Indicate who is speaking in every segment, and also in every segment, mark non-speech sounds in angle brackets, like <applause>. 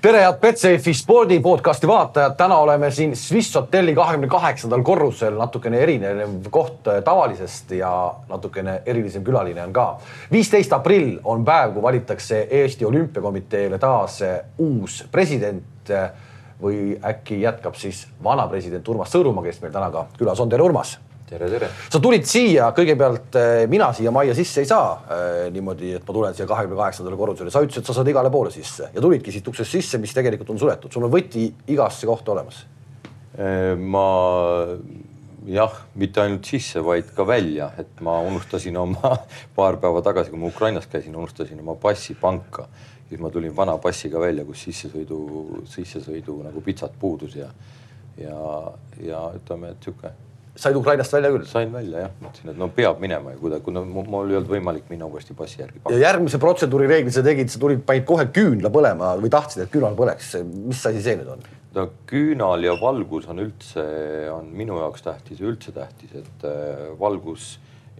Speaker 1: tere, head Betsafe spordi podcasti vaatajad, täna oleme siin Swiss hotelli kahekümne kaheksandal korrusel, natukene erinev koht tavalisest ja natukene erilisem külaline on ka. viisteist aprill on päev, kui valitakse Eesti Olümpiakomiteele taas uus president või äkki jätkab siis vana president Urmas Sõõrumaa, kes meil täna ka külas on. tere, Urmas
Speaker 2: tere, tere.
Speaker 1: sa tulid siia, kõigepealt eh, mina siia majja sisse ei saa äh, niimoodi, et ma tulen siia kahekümne kaheksandale korrusele, sa ütlesid, et sa saad igale poole sisse ja tulidki siit uksest sisse, mis tegelikult on suletud, sul on võti igasse kohta olemas.
Speaker 2: Eh, ma jah, mitte ainult sisse, vaid ka välja, et ma unustasin oma <laughs> paar päeva tagasi, kui ma Ukrainas käisin, unustasin oma passi panka. siis ma tulin vana passiga välja, kus sissesõidu, sissesõidu nagu pitsat puudus ja, ja, ja ütleme, et sihuke
Speaker 1: said Ukrainast välja küll?
Speaker 2: sain välja jah, mõtlesin, et no peab minema ju kuidagi, kuna mul ei olnud võimalik minna uuesti passi järgi.
Speaker 1: ja järgmise protseduuri reegli sa tegid, sa tulid, panid kohe küünla põlema või tahtsid, et küünal põleks. mis asi see nüüd on?
Speaker 2: no küünal ja valgus on üldse, on minu jaoks tähtis ja üldse tähtis, et äh, valgus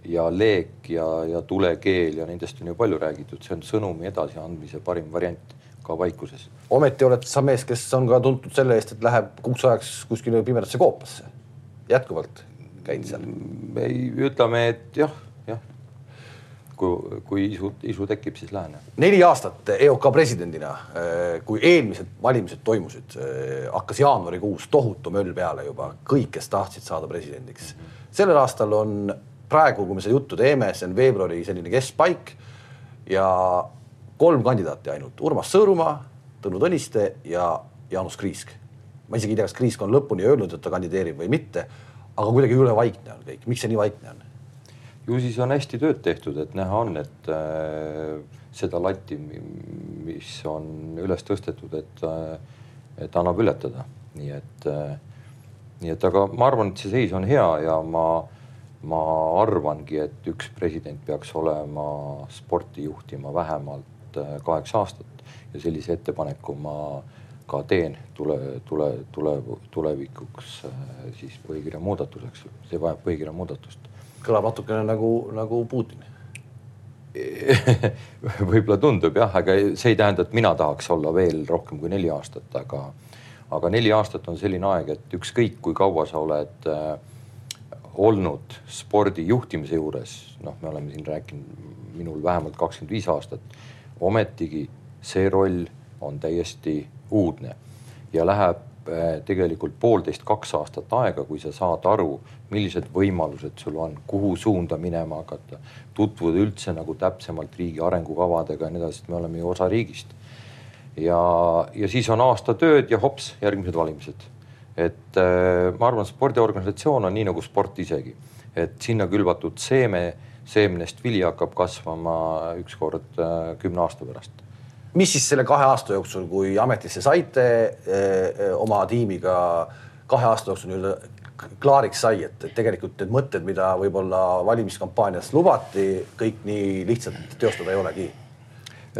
Speaker 2: ja leek ja, ja tulekeel ja nendest on ju palju räägitud, see on sõnumi edasiandmise parim variant ka vaikuses.
Speaker 1: ometi oled sa mees, kes on ka tuntud selle eest, et läheb kuuks ajaks kuskile pimedasse koopasse jätkuvalt käid seal?
Speaker 2: ei, ütleme, et jah, jah. kui, kui isu, isu tekib, siis lähen.
Speaker 1: neli aastat EOK presidendina, äh, kui eelmised valimised toimusid, äh, hakkas jaanuarikuus tohutu möll peale juba, kõik, kes tahtsid saada presidendiks. sellel aastal on praegu, kui me seda juttu teeme, see on veebruari selline keskpaik ja kolm kandidaati ainult, Urmas Sõõrumaa, Tõnu Tõniste ja Jaanus Kriisk ma isegi ei tea, kas Kriisk on lõpuni öelnud, et ta kandideerib või mitte, aga kuidagi jõle vaikne on kõik, miks see nii vaikne on?
Speaker 2: ju siis on hästi tööd tehtud, et näha on, et äh, seda latti, mis on üles tõstetud, et äh,, et annab ületada, nii et äh,, nii et aga ma arvan, et see seis on hea ja ma, ma arvangi, et üks president peaks olema sporti juhtima vähemalt äh, kaheksa aastat. Ja sellise ettepaneku ma äh, ka teen tule, tule, tule, tulevikuks äh, siis põhikirja muudatuseks, see vajab põhikirja muudatust.
Speaker 1: kõlab natukene nagu, nagu Putin <laughs>
Speaker 2: võib-olla tundub jah, aga see ei tähenda, et mina tahaks olla veel rohkem kui neli aastat, aga, aga neli aastat on selline aeg, et ükskõik kui kaua sa oled äh, olnud spordi juhtimise juures, noh, me oleme siin rääkinud, minul vähemalt kakskümmend viis aastat, ometigi see roll on täiesti uudne ja läheb äh, tegelikult poolteist, kaks aastat aega, kui sa saad aru, millised võimalused sul on, kuhu suunda minema hakata, tutvuda üldse nagu täpsemalt riigi arengukavadega ja nii edasi, sest me oleme ju osa riigist. ja, ja siis on aasta tööd ja hops, järgmised valimised. et äh, ma arvan, spordiorganisatsioon on nii nagu sport isegi, et sinna külvatud seeme, seemnest vili hakkab kasvama ükskord äh, kümne aasta pärast
Speaker 1: mis siis selle kahe aasta jooksul, kui ametisse saite eh, oma tiimiga kahe aasta jooksul nii-öelda klaariks sai, et, tegelikult need mõtted, mida võib-olla valimiskampaanias lubati, kõik nii lihtsalt teostada ei olegi?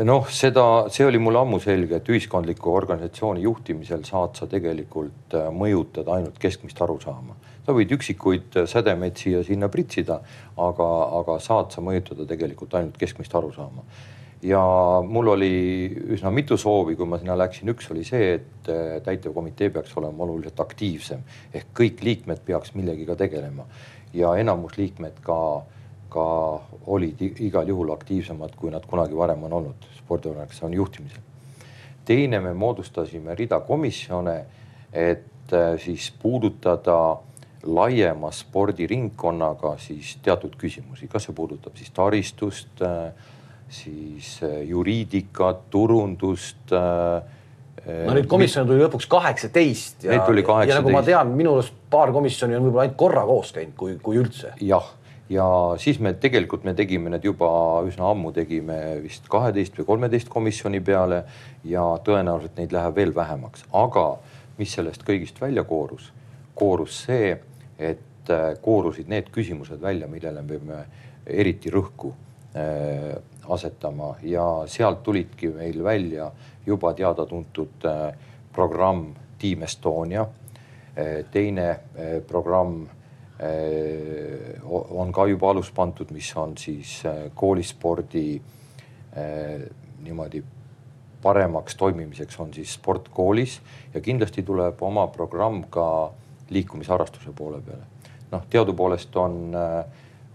Speaker 2: noh, seda, see oli mulle ammu selge, et ühiskondliku organisatsiooni juhtimisel saad sa tegelikult äh, mõjutada ainult keskmist arusaama. sa võid üksikuid sädemeid siia-sinna pritsida, aga, aga saad sa mõjutada tegelikult ainult keskmist arusaama ja mul oli üsna mitu soovi, kui ma sinna läksin, üks oli see, et äh, täitevkomitee peaks olema oluliselt aktiivsem ehk kõik liikmed peaks millegiga tegelema. Ja enamus liikmed ka, ka olid igal juhul aktiivsemad, kui nad kunagi varem on olnud. Spordiorganisatsiooni juhtimisel. teine, me moodustasime rida komisjone, et äh, siis puudutada laiema spordiringkonnaga siis teatud küsimusi, kas see puudutab siis taristust äh, siis äh, juriidikat, turundust
Speaker 1: äh, no neid komisjone tuli lõpuks kaheksateist
Speaker 2: ja, ja
Speaker 1: nagu ma tean, minu arust paar komisjoni on võib-olla ainult korra koos käinud, kui, kui üldse.
Speaker 2: jah, ja siis me tegelikult me tegime need juba üsna ammu, tegime vist kaheteist või kolmeteist komisjoni peale ja tõenäoliselt neid läheb veel vähemaks, aga mis sellest kõigist välja koorus, koorus see, et äh, koorusid need küsimused välja, millele me peame eriti rõhku asetama ja sealt tulidki meil välja juba teada-tuntud äh, programm Team Estonia. Äh, teine äh, programm on ka juba alus pandud, mis on siis koolispordi niimoodi paremaks toimimiseks on siis sport koolis ja kindlasti tuleb oma programm ka liikumisharrastuse poole peale. noh, teadupoolest on,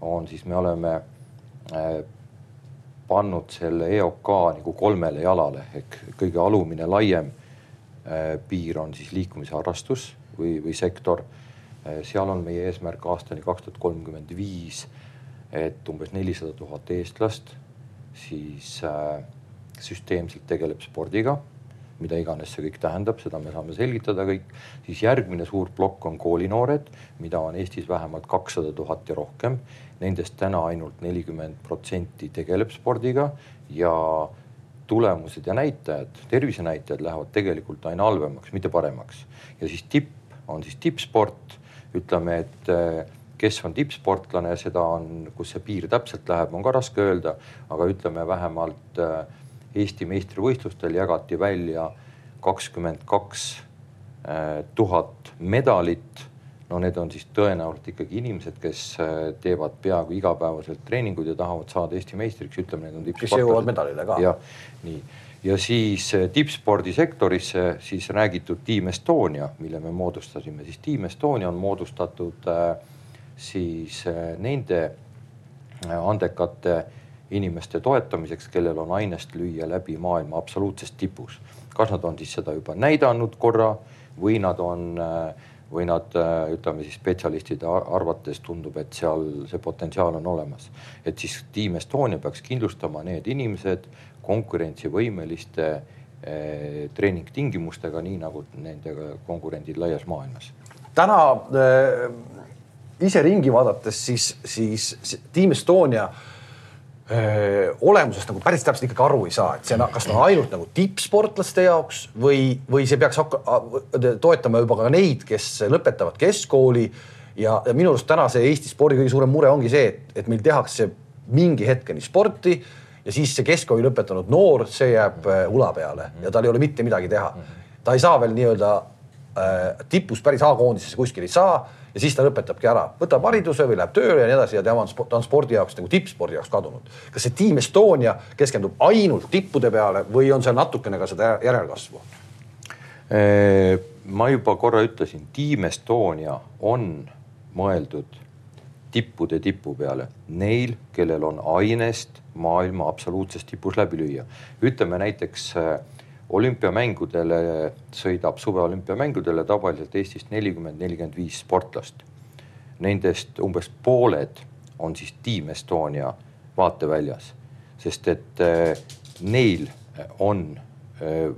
Speaker 2: on siis me oleme pannud selle EOK nagu kolmele jalale ehk kõige alumine laiem piir on siis liikumisharrastus või, või sektor. seal on meie eesmärk aastani kaks tuhat kolmkümmend viis, et umbes nelisada tuhat eestlast siis äh, süsteemselt tegeleb spordiga, mida iganes see kõik tähendab, seda me saame selgitada kõik. siis järgmine suur plokk on koolinoored, mida on Eestis vähemalt kakssada tuhat ja rohkem. Nendest täna ainult nelikümmend protsenti tegeleb spordiga ja tulemused ja näitajad, tervisenäitajad lähevad tegelikult aina halvemaks, mitte paremaks. ja siis tipp on siis tippsport, ütleme, et kes on tippsportlane, seda on, kus see piir täpselt läheb, on ka raske öelda, aga ütleme vähemalt äh, Eesti meistrivõistlustel jagati välja kakskümmend kaks äh, tuhat medalit. No need on siis tõenäoliselt ikkagi inimesed, kes äh, teevad peaaegu igapäevaselt treeninguid ja tahavad saada Eesti meistriks, ütleme, need on
Speaker 1: tippsportlased. kes jõuavad medalile ka.
Speaker 2: jah, nii ja siis tippspordisektorisse siis räägitud Team Estonia, mille me moodustasime, siis Team Estonia on moodustatud äh, siis äh, nende äh, andekate inimeste toetamiseks, kellel on ainest lüüa läbi maailma absoluutses tipus. kas nad on siis seda juba näidanud korra või nad on, äh, või nad ütleme siis spetsialistide arvates tundub, et seal see potentsiaal on olemas. et siis Team Estonia peaks kindlustama need inimesed konkurentsivõimeliste eh, treeningtingimustega, nii nagu nendega konkurendid laias maailmas.
Speaker 1: täna äh ise ringi vaadates, siis, siis Team Estonia öö, olemusest nagu päris täpselt ikkagi aru ei saa, et see on, kas ta on ainult nagu tippsportlaste jaoks või, või see peaks toetama juba ka neid, kes lõpetavad keskkooli. ja, ja minu arust täna see Eesti spordi kõige suurem mure ongi see, et, et meil tehakse mingi hetkeni sporti ja siis see keskkooli lõpetanud noor, see jääb ula peale ja tal ei ole mitte midagi teha. ta ei saa veel nii-öelda tipust päris A-koondisesse kuskil ei saa ja siis ta lõpetabki ära, võtab hariduse või läheb tööle ja nii edasi ja tema on, ta on spordi jaoks nagu tippspordi jaoks kadunud. kas see Team Estonia keskendub ainult tippude peale või on seal natukene ka seda järelkasvu?
Speaker 2: ma juba korra ütlesin, Team Estonia on mõeldud tippude tipu peale, neil, kellel on ainest maailma absoluutses tipus läbi lüüa. ütleme näiteks äh, olümpiamängudele sõidab suveolümpiamängudele tavaliselt Eestist nelikümmend, nelikümmend viis sportlast. Nendest umbes pooled on siis Team Estonia vaateväljas, sest et äh, neil on äh,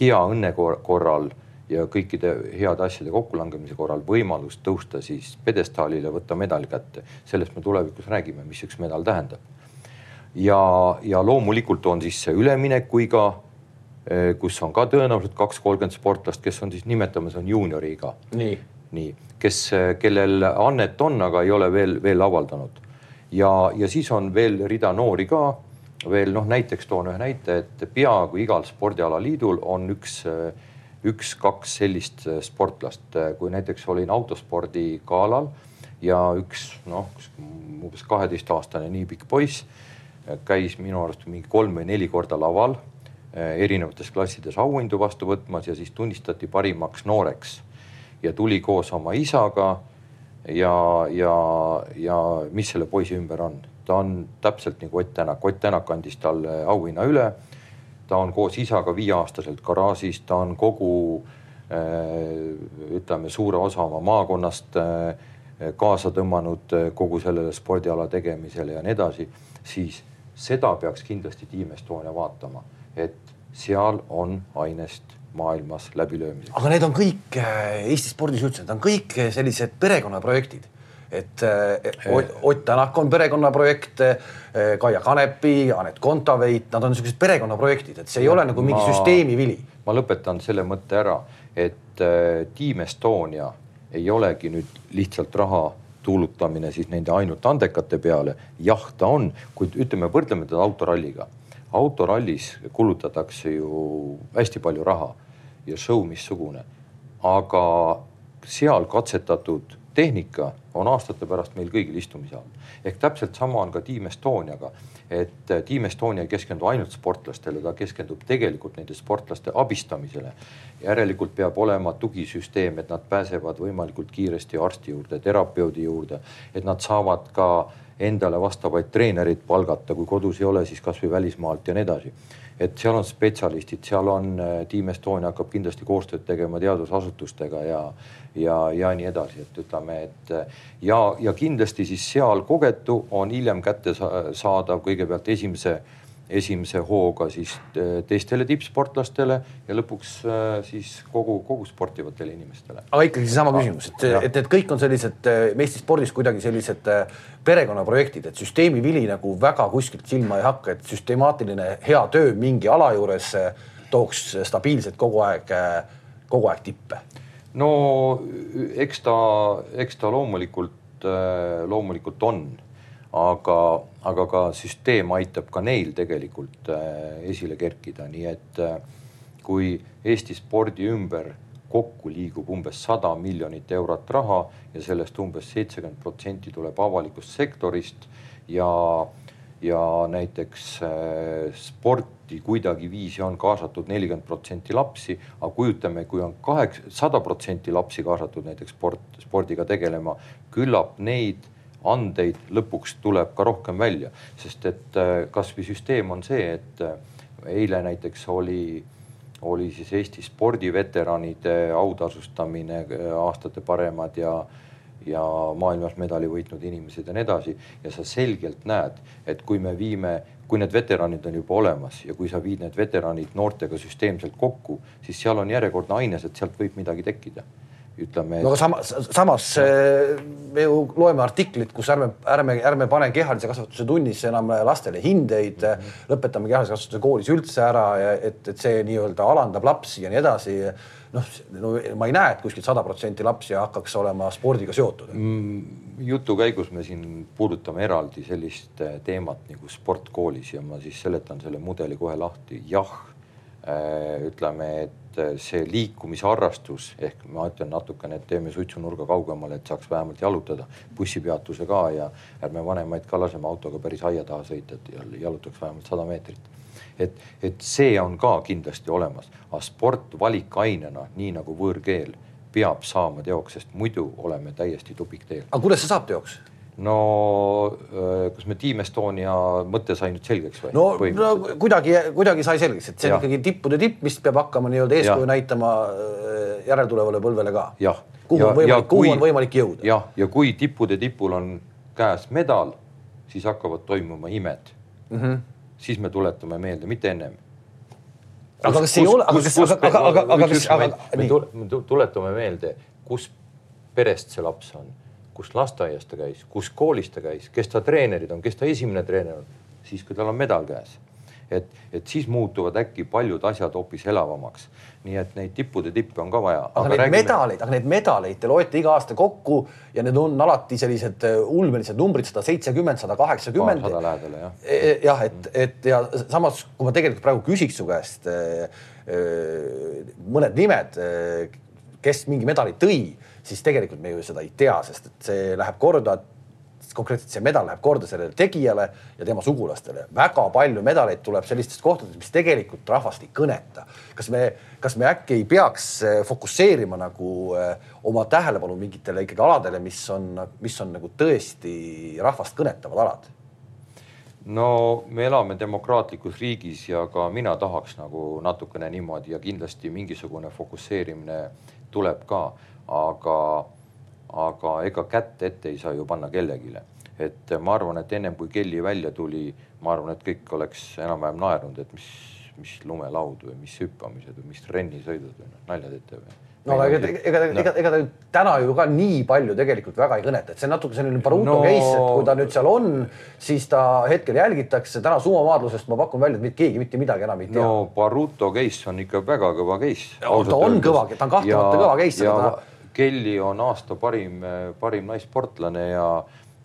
Speaker 2: hea õnne korral ja kõikide heade asjade kokkulangemise korral võimalus tõusta siis pjedestaalile, võtta medal kätte. sellest me tulevikus räägime, mis üks medal tähendab. ja, ja loomulikult on siis see üleminekuiga Eh, kus on ka tõenäoliselt kaks, kolmkümmend sportlast, kes on siis nimetame, see on juunioriiga.
Speaker 1: nii,
Speaker 2: nii, kes, eh, kellel annet on, aga ei ole veel, veel avaldanud. ja, ja siis on veel rida noori ka. Veel noh, näiteks toon ühe näite, et peaaegu igal spordialaliidul on üks, eh, üks-kaks sellist sportlast, kui näiteks olin autospordi galal ja üks noh, umbes kaheteistaastane nii pikk poiss käis minu arust mingi kolm või neli korda laval. Äh, erinevates klassides auhindu vastu võtmas ja siis tunnistati parimaks nooreks ja tuli koos oma isaga. ja, ja, ja mis selle poisi ümber on, ta on täpselt nagu Ott Tänak, Ott Tänak andis talle auhinna üle. ta on koos isaga viieaastaselt garaažis, ta on kogu äh, ütleme, suure osa oma maakonnast äh, kaasa tõmmanud kogu sellele spordiala tegemisele ja nii edasi, siis seda peaks kindlasti Team Estonia vaatama et seal on ainest maailmas läbilöömiseks.
Speaker 1: aga need on kõik äh, Eesti spordis üldse, need on kõik äh, sellised perekonnaprojektid et äh, Ott Tänak on perekonnaprojekt, Kaia Kanepi, Anett Kontaveit, nad on niisugused perekonnaprojektid, et see ei ja, ole nagu mingi ma, süsteemi vili.
Speaker 2: ma lõpetan selle mõtte ära, et Team Estonia ei olegi nüüd lihtsalt raha tuulutamine siis nende ainult andekate peale. jah, ta on, kuid ütleme, võrdleme teda autoralliga autorallis kulutatakse ju hästi palju raha ja show missugune. aga seal katsetatud tehnika on aastate pärast meil kõigil istumise all. ehk täpselt sama on ka Team Estoniaga, et Team Estonia ei keskendu ainult sportlastele, ta keskendub tegelikult nende sportlaste abistamisele. järelikult peab olema tugisüsteem, et nad pääsevad võimalikult kiiresti arsti juurde, terapeudi juurde, et nad saavad ka endale vastavaid treenereid palgata, kui kodus ei ole, siis kasvõi välismaalt ja nii edasi. Et seal on spetsialistid, seal on äh, Team Estonia hakkab kindlasti koostööd tegema teadusasutustega ja, ja, ja nii edasi, et ütleme, et äh, ja, ja kindlasti siis seal kogetu on hiljem kättesaadav kõigepealt esimese esimese hooga siis äh, teistele tippsportlastele ja lõpuks äh, siis kogu, kogu sportivatele inimestele.
Speaker 1: aga ikkagi seesama küsimus, et, et need kõik on sellised, äh, Eesti spordis kuidagi sellised perekonnaprojektid, et süsteemi vili nagu väga kuskilt silma ei hakka, et süstemaatiline hea töö mingi ala juures tooks stabiilselt kogu aeg, kogu aeg tippe.
Speaker 2: no eks ta, eks ta loomulikult, loomulikult on aga, aga ka süsteem aitab ka neil tegelikult äh, esile kerkida, nii et äh, kui Eesti spordi ümber kokku liigub umbes sada miljonit eurot raha ja sellest umbes seitsekümmend protsenti tuleb avalikust sektorist ja, ja näiteks äh, sporti kuidagiviisi on kaasatud nelikümmend protsenti lapsi, aga kujutame, kui on kaheksa, sada protsenti lapsi kaasatud näiteks sport, spordiga tegelema, küllap neid andeid lõpuks tuleb ka rohkem välja, sest et äh, kasvõi süsteem on see, et äh, eile näiteks oli, oli siis Eesti spordiveteranide autasustamine, äh, aastate paremad ja ja maailmas medali võitnud inimesed ja nii edasi. Ja sa selgelt näed, et kui me viime, kui need veteranid on juba olemas ja kui sa viid need veteranid noortega süsteemselt kokku, siis seal on järjekordne aines, et sealt võib midagi tekkida ütleme.
Speaker 1: no aga samas, samas me ju loeme artiklit, kus ärme, ärme, ärme pane kehalise kasvatuse tunnis enam lastele hindeid mm, -hmm. lõpetame kehalise kasvatuse koolis üldse ära ja et, et see nii-öelda alandab lapsi ja nii edasi. noh, no ma ei näe, et kuskil sada protsenti lapsi hakkaks olema spordiga seotud
Speaker 2: mm,. jutu käigus me siin puudutame eraldi sellist eh, teemat nagu sport koolis ja ma siis seletan selle mudeli kohe lahti. jah, eh, ütleme, et eh, see liikumisharrastus ehk ma ütlen natukene, et teeme suitsunurga kaugemale, et saaks vähemalt jalutada bussipeatuse ka ja ärme vanemaid ka laseme autoga päris aia taha sõita, et jalutaks vähemalt sada meetrit. et, et see on ka kindlasti olemas, aga sport valikainena, nii nagu võõrkeel, peab saama teoks, sest muidu oleme täiesti tupikteel.
Speaker 1: aga kuidas see saab teoks?
Speaker 2: No äh, kas me Team Estonia mõte sai nüüd selgeks või?
Speaker 1: no, no kuidagi, kuidagi sai selgeks, et see on ikkagi tippude tipp, mis peab hakkama nii-öelda eeskuju näitama äh, järeltulevale põlvele ka. kuhu ja, on võimalik, kuhu on võimalik jõuda.
Speaker 2: jah, ja kui tippude tipul on käes medal, siis hakkavad toimuma imed mm. -hmm. siis me tuletame meelde, mitte ennem.
Speaker 1: aga kas ei ole, aga kas, aga, aga, aga, aga kas, aga.
Speaker 2: me tuletame meelde, kus perest see laps on kus lasteaias ta käis, kus koolis ta käis, kes ta treenerid on, kes ta esimene treener on, siis kui tal on medal käes. et, et siis muutuvad äkki paljud asjad hoopis elavamaks. nii et neid tippude tippe on ka vaja.
Speaker 1: aga, neid räägime... medaleid, aga neid medaleid te loete iga aasta kokku ja need on alati sellised äh, ulmelised numbrid, sada seitsekümmend, sada kaheksakümmend.
Speaker 2: sada lähedal jah.
Speaker 1: E, e, jah, et, et ja samas, kui ma tegelikult praegu küsiks su käest äh, äh, mõned nimed, kes mingi medali tõi siis tegelikult me ju seda ei tea, sest et see läheb korda, konkreetselt see medal läheb korda sellele tegijale ja tema sugulastele. väga palju medaleid tuleb sellistest kohtadest, mis tegelikult rahvast ei kõneta. kas me, kas me äkki ei peaks eh, fokusseerima nagu eh, oma tähelepanu mingitele ikkagi aladele, mis on, mis on nagu tõesti rahvast kõnetavad alad?
Speaker 2: no me elame demokraatlikus riigis ja ka mina tahaks nagu natukene niimoodi ja kindlasti mingisugune fokusseerimine tuleb ka aga, aga ega kätt ette ei saa ju panna kellelegi. et ma arvan, et ennem kui Kelly välja tuli, ma arvan, et kõik oleks enam-vähem naernud, et mis, mis lumelaud või mis hüppamised või mis trennisõidud või noh, nalja teete või
Speaker 1: no aga ega, ega, ega, ega, ta täna ju ka nii palju tegelikult väga ei kõneta, et see on natuke selline Baruto no... case, et kui ta nüüd seal on, siis ta hetkel jälgitakse. täna sumomaadlusest ma pakun välja, et keegi mitte midagi enam ei tea.
Speaker 2: no Baruto case on ikka väga kõva case.
Speaker 1: ta on kõva, ta on kahtlemata kõva case, aga ta
Speaker 2: Kelly on aasta parim, parim naissportlane ja,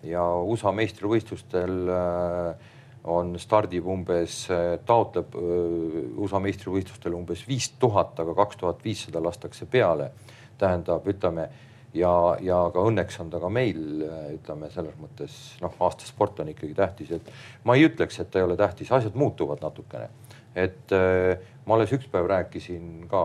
Speaker 2: ja USA meistrivõistlustel äh, on, stardib umbes, taotleb äh, USA meistrivõistlustel umbes viis tuhat, aga kaks tuhat viissada lastakse peale. tähendab, ütleme ja, ja ka õnneks on ta ka meil, ütleme selles mõttes noh, aastasport on ikkagi tähtis, et ma ei ütleks, et ta ei ole tähtis, asjad muutuvad natukene. Et äh, ma alles üks päev rääkisin ka,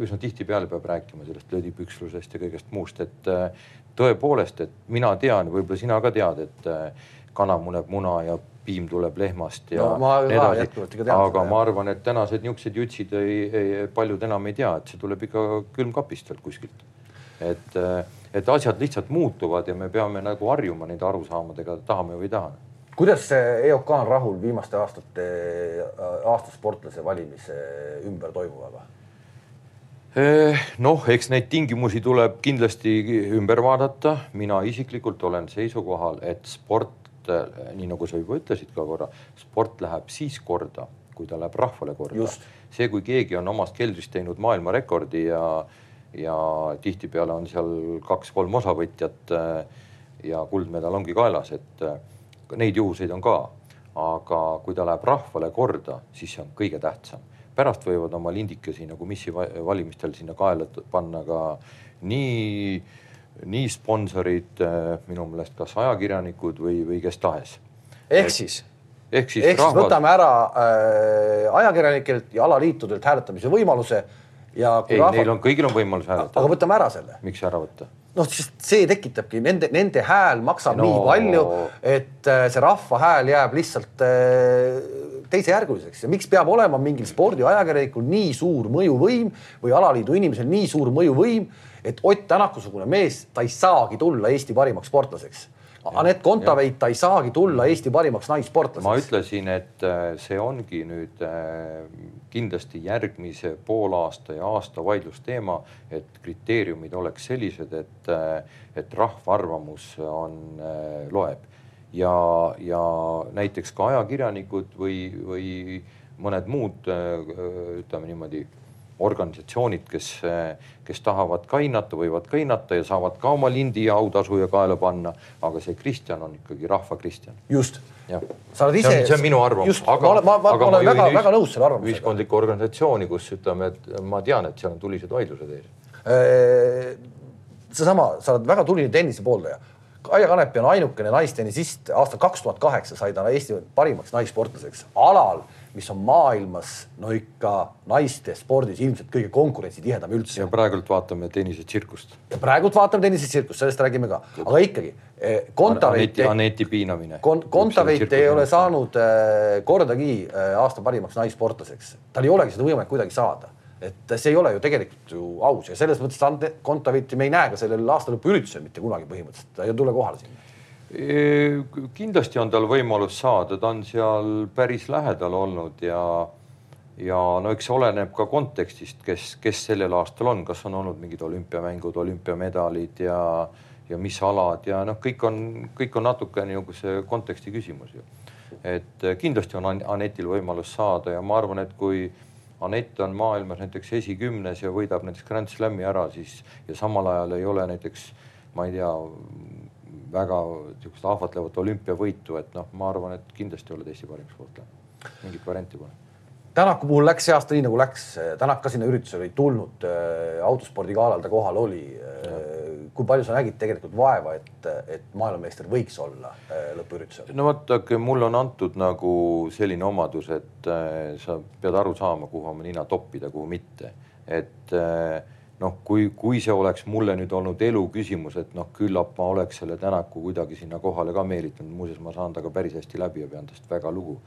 Speaker 2: üsna tihtipeale peab rääkima sellest löödipükslusest ja kõigest muust, et äh, tõepoolest, et mina tean, võib-olla sina ka tead, et äh, kana muneb muna ja piim tuleb lehmast ja
Speaker 1: no, ma
Speaker 2: nii edasi. aga ma arvan, et tänased niisugused jutsid ei, ei, paljud enam ei tea, et see tuleb ikka külmkapist veel kuskilt. et, et asjad lihtsalt muutuvad ja me peame nagu harjuma nende arusaamadega, tahame või ei taha.
Speaker 1: Kuidas EOK on rahul viimaste aastate aastasportlase valimise ümber toimuvaga?
Speaker 2: Eh, noh, eks neid tingimusi tuleb kindlasti ümber vaadata. mina isiklikult olen seisukohal, et sport nii nagu sa juba ütlesid ka korra, sport läheb siis korda, kui ta läheb rahvale korda. see, kui keegi on omast keldrist teinud maailmarekordi ja, ja tihtipeale on seal kaks-kolm osavõtjat eh, ja kuldmedal ongi kaelas, et eh, neid juhuseid on ka. aga kui ta läheb rahvale korda, siis see on kõige tähtsam. pärast võivad oma lindikesi nagu missi valimistel sinna kaela panna ka nii nii sponsorid, äh, minu meelest kas ajakirjanikud või, või kes tahes.
Speaker 1: ehk siis, ehk siis, ehk rahvad... siis võtame ära äh, ajakirjanikelt ja alaliitudelt hääletamise võimaluse ja
Speaker 2: ei rahva..., neil on, kõigil on võimalus hääletada.
Speaker 1: aga võtame ära selle.
Speaker 2: miks ära võtta?
Speaker 1: Noh, sest see tekitabki nende, nende hääl maksab no... nii palju, et äh, see rahva hääl jääb lihtsalt äh, teisejärguliseks ja miks peab olema mingil spordiajakirjanikul nii suur mõjuvõim või alaliidu inimesel nii suur mõjuvõim et Ott Tänaku-sugune mees, ta ei saagi tulla Eesti parimaks sportlaseks. Anett Kontaveit, ta ei saagi tulla Eesti parimaks naissportlaseks.
Speaker 2: ma ütlesin, et äh, see ongi nüüd äh, kindlasti järgmise poolaasta ja aasta vaidlusteema, et kriteeriumid oleks sellised, et, äh, et rahva arvamus on, loeb. Ja, ja näiteks ka ajakirjanikud või, või mõned muud ütleme niimoodi organisatsioonid, kes, kes tahavad ka hinnata, võivad ka hinnata ja saavad ka oma lindi ja autasu ja kaela panna. aga see Kristjan on ikkagi rahva Kristjan.
Speaker 1: just.
Speaker 2: sa oled ise. see on minu arvamus.
Speaker 1: aga, ma ma, ma, ma olen väga, väga nõus selle arvamusega.
Speaker 2: ühiskondlikku organisatsiooni, kus ütleme, et ma tean, et seal on tulised vaidlused ees.
Speaker 1: seesama, sa oled väga tuline tennise pooldaja Kaia Kanepi on ainukene naistennisist, aastal kaks tuhat kaheksa sai ta Eesti parimaks naissportlaseks alal mis on maailmas no ikka naiste spordis ilmselt kõige konkurentsitihedam üldse.
Speaker 2: ja praegult vaatame tennisetsirkust.
Speaker 1: ja praegult vaatame tennisetsirkust, sellest räägime ka, aga ikkagi eh, Kontaveit.
Speaker 2: Aneti piinamine
Speaker 1: Kon. Kontaveit ei ole saanud eh, kordagi eh, aasta parimaks naissportlaseks, tal ei olegi seda võimalik kuidagi saada et see ei ole ju tegelikult ju aus ja selles mõttes Kontaveiti me ei näe ka sellel aastalõpuüritusel mitte kunagi põhimõtteliselt, ta ei tule kohale sinna
Speaker 2: kindlasti on tal võimalus saada, ta on seal päris lähedal olnud ja, ja no eks see oleneb ka kontekstist, kes, kes sellel aastal on, kas on olnud mingid olümpiamängud, olümpiamedalid ja, ja mis alad ja noh, kõik on, kõik on natuke niisuguse konteksti küsimus ju. et kindlasti on Anetil võimalus saada ja ma arvan, et kui Anett on maailmas näiteks esikümnes ja võidab näiteks Grand Slami ära, siis ja samal ajal ei ole näiteks ma ei tea, väga niisugust ahvatlevat olümpiavõitu, et noh, ma arvan, et kindlasti oled Eesti parim sportlane, mingit varianti pole.
Speaker 1: Tänaku puhul läks see aasta nii nagu läks, Tänak ka sinna üritusele ei tulnud äh,, autospordigalal ta kohal oli äh,. kui palju sa nägid tegelikult vaeva, et, et maailmameister võiks olla äh, lõpuüritusel?
Speaker 2: no vaadake, mulle on antud nagu selline omadus, et sa pead aru saama, kuhu oma nina toppida, kuhu mitte, et äh, noh, kui, kui see oleks mulle nüüd olnud elu küsimus, et noh, küllap ma oleks selle Tänaku kuidagi sinna kohale ka meelitanud, muuseas, ma saan temaga päris hästi läbi ja pean tast väga lugu.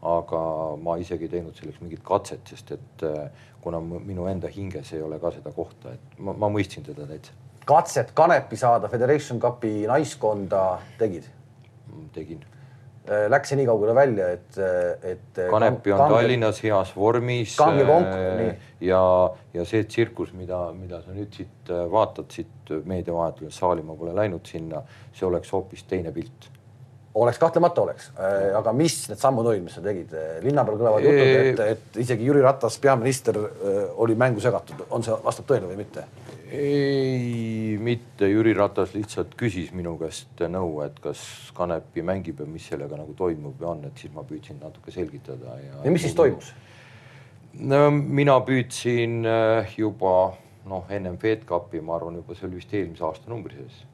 Speaker 2: aga ma isegi ei teinud selleks mingit katset, sest et äh, kuna minu enda hinges ei ole ka seda kohta, et ma, ma mõistsin teda täitsa.
Speaker 1: katset Kanepi saada Federation Cupi naiskonda tegid?
Speaker 2: tegin
Speaker 1: Äh, läks see nii kaugele välja, et, et.
Speaker 2: Kanepi on kange, Tallinnas heas vormis.
Speaker 1: kange konk, äh,
Speaker 2: ja, ja see tsirkus, mida, mida sa nüüd siit äh, vaatad siit meedia vahendusel, saali ma pole läinud sinna, see oleks hoopis teine pilt
Speaker 1: oleks, kahtlemata oleks, aga mis need sammud olid, mis sa tegid? linna peal kõlavad jutud, et, et isegi Jüri Ratas, peaminister, oli mängu segatud, on see, vastab tõele või mitte?
Speaker 2: Ei, mitte Jüri Ratas lihtsalt küsis minu käest nõu, et kas Kanepi mängib ja mis sellega nagu toimub ja on, et siis ma püüdsin natuke selgitada ja.
Speaker 1: ja mis siis toimus?
Speaker 2: no mina püüdsin äh, juba noh, ennem FedCupi, ma arvan, juba see oli vist eelmise aasta numbri sees,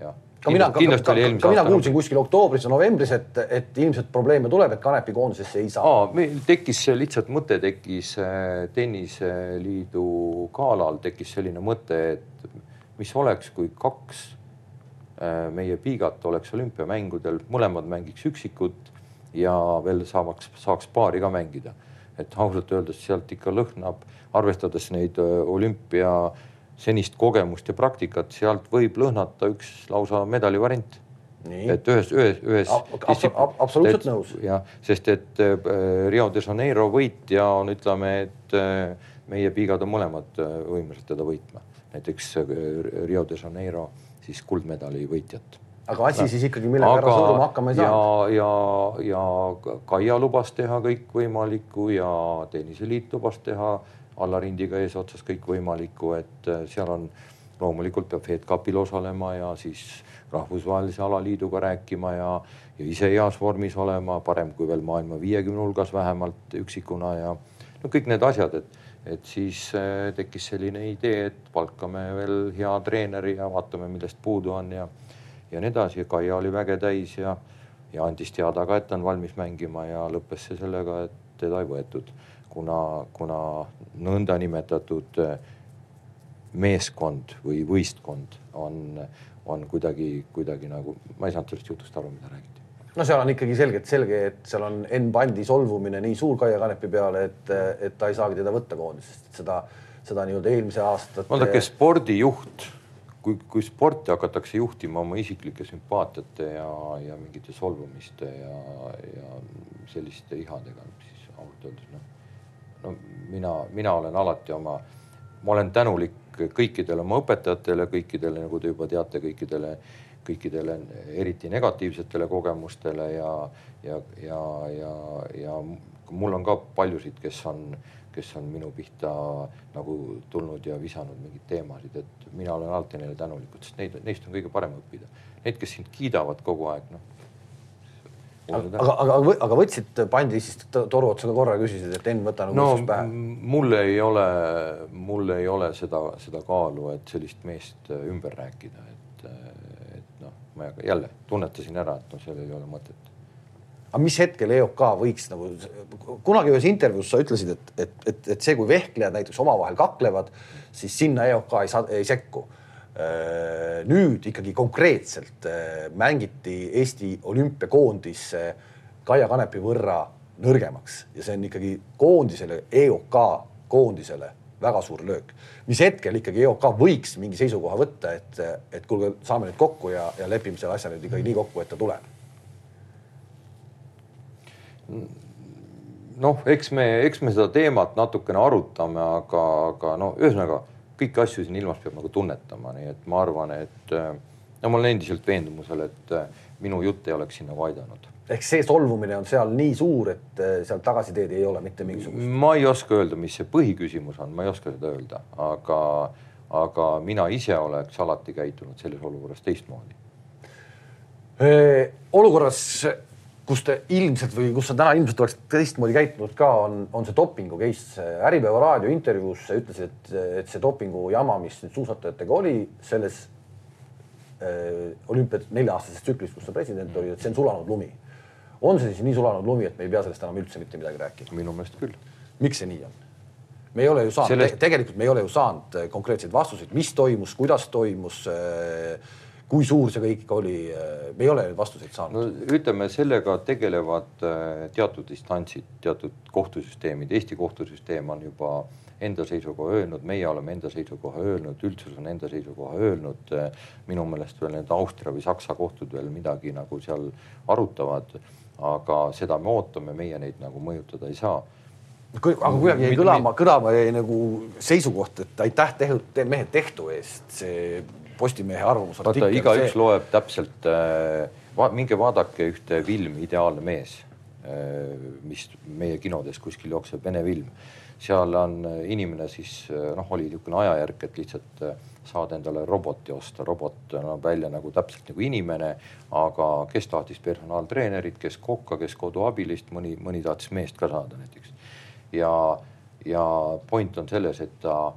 Speaker 2: jah
Speaker 1: ka mina, ka, ka, ka mina kuulsin kuskil oktoobris ja novembris, et, et ilmselt probleeme tuleb, et Kanepi koondisesse ei saa.
Speaker 2: meil tekkis lihtsalt mõte, tekkis äh, tenniseliidu galal tekkis selline mõte, et mis oleks, kui kaks äh, meie piigat oleks olümpiamängudel, mõlemad mängiks üksikut ja veel saaks, saaks paari ka mängida. et ausalt öeldes sealt ikka lõhnab, arvestades neid äh, olümpia senist kogemust ja praktikat, sealt võib lõhnata üks lausa medalivariant. et ühes, ühes, ühes
Speaker 1: absoluutselt nõus.
Speaker 2: jah, sest et äh, Rio de Janeiro võitja on, ütleme, et äh, meie piigad on mõlemad äh, võimelised teda võitma, näiteks Rio de Janeiro siis kuldmedali võitjat
Speaker 1: aga asi siis ikkagi, millega ära suruma hakkama ei
Speaker 2: saa. ja, ja, ja Kaia lubas teha kõikvõimalikku ja tenniseliit lubas teha Allar Indiga eesotsas kõikvõimalikku, et äh, seal on loomulikult peab FedCupil osalema ja siis rahvusvahelise alaliiduga rääkima ja, ja ise heas vormis olema, parem kui veel maailma viiekümne hulgas vähemalt üksikuna ja no kõik need asjad, et, et siis äh, tekkis selline idee, et palkame veel hea treeneri ja vaatame, millest puudu on ja, ja nii edasi. Kaia oli väge täis ja, ja andis teada ka, et ta on valmis mängima ja lõppes see sellega, et teda ei võetud kuna, kuna nõndanimetatud äh, meeskond või võistkond on, on kuidagi, kuidagi nagu, ma ei saanud sellest jutust aru, mida räägiti
Speaker 1: no seal on ikkagi selgelt selge, et seal on N-bandi solvumine nii suur Kaia Kanepi peale, et, et ta ei saagi teda võtta koondisest, et seda, seda nii-öelda eelmise aasta.
Speaker 2: vaadake spordijuht, kui, kui sporti hakatakse juhtima oma isiklike sümpaatiate ja, ja mingite solvumiste ja, ja selliste ihadega, siis ausalt öeldes noh no mina, mina olen alati oma, ma olen tänulik kõikidele oma õpetajatele, kõikidele, nagu te juba teate, kõikidele, kõikidele eriti negatiivsetele kogemustele ja, ja, ja, ja, ja mul on ka paljusid, kes on, kes on minu pihta nagu tulnud ja visanud mingeid teemasid, et mina olen alati neile tänulikud, sest neid, neist on kõige parem õppida. Need, kes sind kiidavad kogu aeg, noh
Speaker 1: aga, aga, aga, aga võtsid, pandi siis toru otsaga korra, küsisid, et Enn, võta nagu no, pähe.
Speaker 2: mul ei ole, mul ei ole seda, seda kaalu, et sellist meest äh, ümber rääkida, et, äh, et noh, ma jälle tunnetasin ära, et noh, seal ei ole mõtet.
Speaker 1: aga mis hetkel EOK võiks nagu, kunagi ühes intervjuus sa ütlesid, et, et, et, et see, kui vehklejad näiteks omavahel kaklevad, siis sinna EOK ei saa, ei sekku nüüd ikkagi konkreetselt äh, mängiti Eesti olümpiakoondis Kaia Kanepi võrra nõrgemaks ja see on ikkagi koondisele, EOK koondisele väga suur löök. mis hetkel ikkagi EOK võiks mingi seisukoha võtta, et, et kuulge, saame nüüd kokku ja, ja lepime selle asja nüüd ikkagi nii kokku, et ta tuleb?
Speaker 2: noh, eks me, eks me seda teemat natukene arutame, aga, aga no ühesõnaga kõiki asju siin ilmas peab nagu tunnetama, nii et ma arvan, et äh, no ma olen endiselt veendumusel, et äh, minu jutt ei oleks siin nagu aidanud.
Speaker 1: ehk see solvumine on seal nii suur, et äh, sealt tagasiteed ei ole mitte mingisugust?
Speaker 2: ma ei oska öelda, mis see põhiküsimus on, ma ei oska seda öelda, aga, aga mina ise oleks alati käitunud selles olukorras teistmoodi.
Speaker 1: olukorras kus te ilmselt või kus sa täna ilmselt oleks teistmoodi käitunud ka, on, on see dopingu case. Äripäeva raadio intervjuus sa ütlesid, et, et see dopingu jama, mis nüüd suusatajatega oli selles äh, olümpia nelja-aastases tsüklis, kus sa president olid, et see on sulanud lumi. on see siis nii sulanud lumi, et me ei pea sellest enam üldse mitte midagi rääkima?
Speaker 2: minu meelest küll.
Speaker 1: miks see nii on? me ei ole ju saanud sellest..., tegelikult me ei ole ju saanud äh, konkreetseid vastuseid, mis toimus, kuidas toimus äh, kui suur see kõik oli, me ei ole neid vastuseid saanud
Speaker 2: no,. ütleme, sellega tegelevad äh, teatud instantsid, teatud kohtusüsteemid, Eesti kohtusüsteem on juba enda seisukoha öelnud, meie oleme enda seisukoha öelnud, üldsus on enda seisukoha öelnud. minu meelest veel need Austria või Saksa kohtud veel midagi nagu seal arutavad, aga seda me ootame, meie neid nagu mõjutada ei saa
Speaker 1: aga kuidagi jäi kõlama, kõlama jäi nagu seisukoht, et aitäh tehtud mehed tehtu eest, see Postimehe arvamusartikkel.
Speaker 2: vaata, igaüks see... loeb täpselt äh, va,, minge vaadake ühte filmi Ideaalne mees äh,, mis meie kinodes kuskil jookseb, vene film. seal on äh, inimene siis noh, oli niisugune ajajärk, et lihtsalt saada endale roboti osta, robot näeb välja nagu täpselt nagu inimene, aga kes tahtis personaaltreenerit, kes kokka, kes koduabilist, mõni, mõni tahtis meest ka saada näiteks. ja, ja point on selles, et ta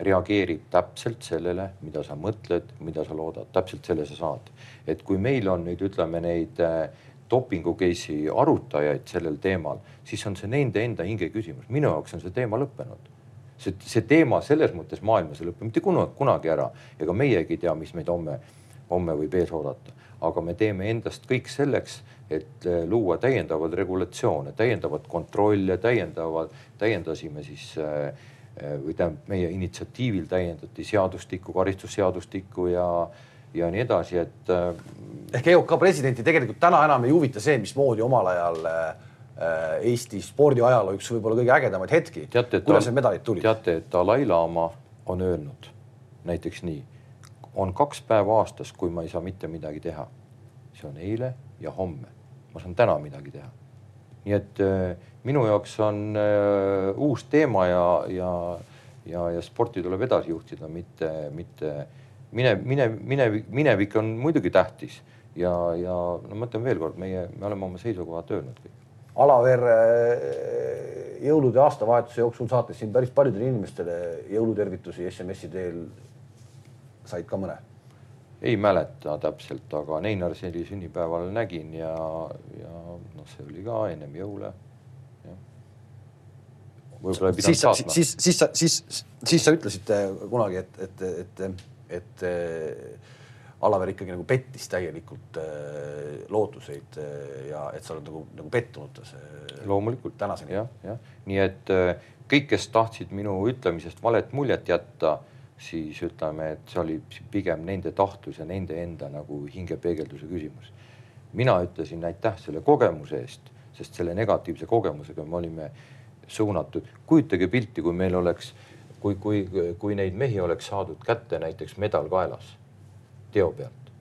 Speaker 2: reageerib täpselt sellele, mida sa mõtled, mida sa loodad, täpselt selle sa saad. et kui meil on nüüd ütleme neid äh, dopingu case'i arutajaid sellel teemal, siis on see nende enda hinge küsimus, minu jaoks on see teema lõppenud. see, see teema selles mõttes maailmas ei lõpe mitte kunagi, kunagi ära, ega meiegi ei tea, mis meid homme, homme võib ees oodata, aga me teeme endast kõik selleks, et äh, luua täiendavaid regulatsioone, täiendavat kontrolle, täiendavad, täiendasime siis äh, või tähendab meie initsiatiivil täiendati seadustikku, karistusseadustikku ja ja nii edasi, et.
Speaker 1: ehk EOK presidenti tegelikult täna enam ei huvita see, mismoodi omal ajal Eesti spordiajaloo üks võib-olla kõige ägedamaid hetki. kuidas need medalid tulid?
Speaker 2: teate, et Dalai-laama on öelnud näiteks nii, on kaks päeva aastas, kui ma ei saa mitte midagi teha. see on eile ja homme ma saan täna midagi teha. nii et äh, minu jaoks on äh, uus teema ja, ja, ja, ja sporti tuleb edasi juhtida, mitte, mitte mine, mine, minevik, minevik on muidugi tähtis ja, ja no ma ütlen veelkord, meie, me oleme oma seisukohad öelnud kõik.
Speaker 1: Alaver äh, jõulude aastavahetuse jooksul saates siin päris paljudele inimestele jõulutervitusi SMS-i teel. said ka mõne
Speaker 2: ei mäleta täpselt, aga Neinar Seli sünnipäeval nägin ja, ja noh, see oli ka ennem jõule.
Speaker 1: Võib-olla ei pidanud saatma. siis, siis sa, siis, siis sa ütlesid kunagi, et, et, et, et, Alaver ikkagi nagu pettis täielikult äh, lootuseid äh, ja et sa oled nagu, nagu pettunud tas.
Speaker 2: loomulikult. tänaseni. jah, jah, nii et äh, kõik, kes tahtsid minu ütlemisest valet muljet jätta siis ütleme, et see oli pigem nende tahtlus ja nende enda nagu hingepeegelduse küsimus. mina ütlesin aitäh selle kogemuse eest, sest selle negatiivse kogemusega me olime suunatud. kujutage pilti, kui meil oleks, kui, kui, kui neid mehi oleks saadud kätte näiteks medal kaelas teo pealt.